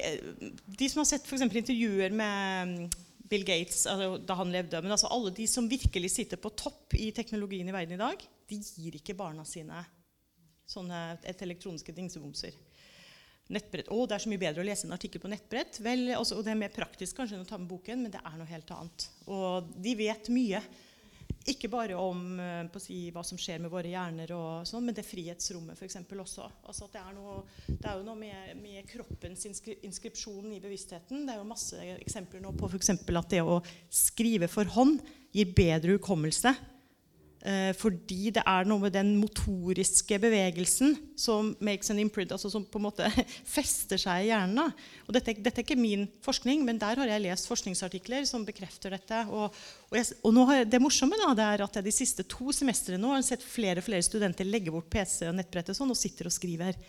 De som har sett for intervjuer med mm, Bill Gates altså, da han levde men altså, Alle de som virkelig sitter på topp i teknologien i verden i dag, de gir ikke barna sine sånne et elektroniske dingsebomser. Nettbrett. Å, det er så mye bedre å lese en artikkel på nettbrett. Vel, altså, og det er mer praktisk kanskje enn å ta med boken, men det er noe helt annet. Og de vet mye. Ikke bare om eh, si, hva som skjer med våre hjerner, og sånn, men det frihetsrommet for også. Altså det, er noe, det er jo noe med, med kroppens inskri inskripsjon i bevisstheten. Det er jo masse eksempler nå på f.eks. at det å skrive for hånd gir bedre hukommelse. Eh, fordi det er noe med den motoriske bevegelsen som makes an imprint, altså som på en måte fester seg i hjernen. Og dette, dette er ikke min forskning, men der har jeg lest forskningsartikler som bekrefter dette. Og, og, jeg, og jeg, det morsomme da, det er at jeg de siste to semestrene har sett flere og flere studenter legge bort PC og nettbrett og sånn, og sitter og skriver.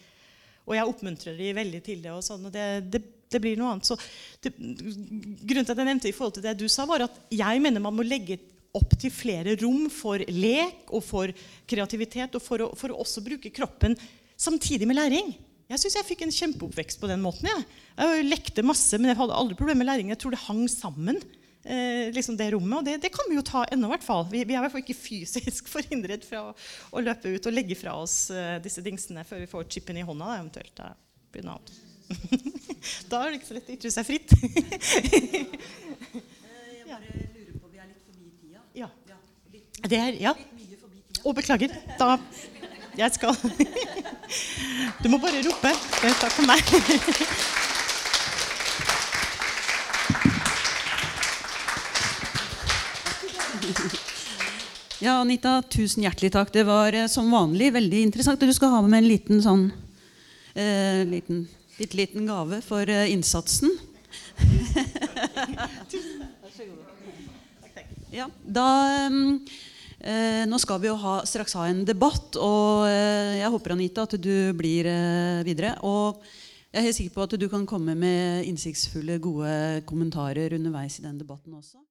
Og jeg oppmuntrer de veldig til det. og sånn, og det, det, det blir noe annet. Så det, grunnen til at jeg nevnte i forhold til det du sa, var at jeg mener man må legge opp til flere rom for lek og for kreativitet, og for å, for å også bruke kroppen samtidig med læring. Jeg syns jeg fikk en kjempeoppvekst på den måten. Jeg, jeg lekte masse, men jeg hadde aldri problemer med læring. Jeg tror det hang sammen. Eh, liksom det rommet, og det, det kan vi jo ta ennå. hvert fall. Vi, vi er i hvert fall ikke fysisk forhindret fra å, å løpe ut og legge fra oss eh, disse dingsene før vi får chipen i hånda. Da, eventuelt. Da begynner noe da er det ikke så lett å ytre seg fritt. Jeg bare lurer på, vi er litt forbi tida. ja. Ja, litt, Det er, ja. Å, beklager. Da Jeg skal Du må bare rope. Takk for meg? Ja, Anita, tusen hjertelig takk. Det var eh, som vanlig veldig interessant. Og du skal ha med en liten sånn eh, liten, litt, liten gave for eh, innsatsen. Ja, da eh, Nå skal vi jo ha, straks ha en debatt, og eh, jeg håper Anita, at du blir eh, videre. Og jeg er helt sikker på at du kan komme med innsiktsfulle, gode kommentarer underveis i den debatten også.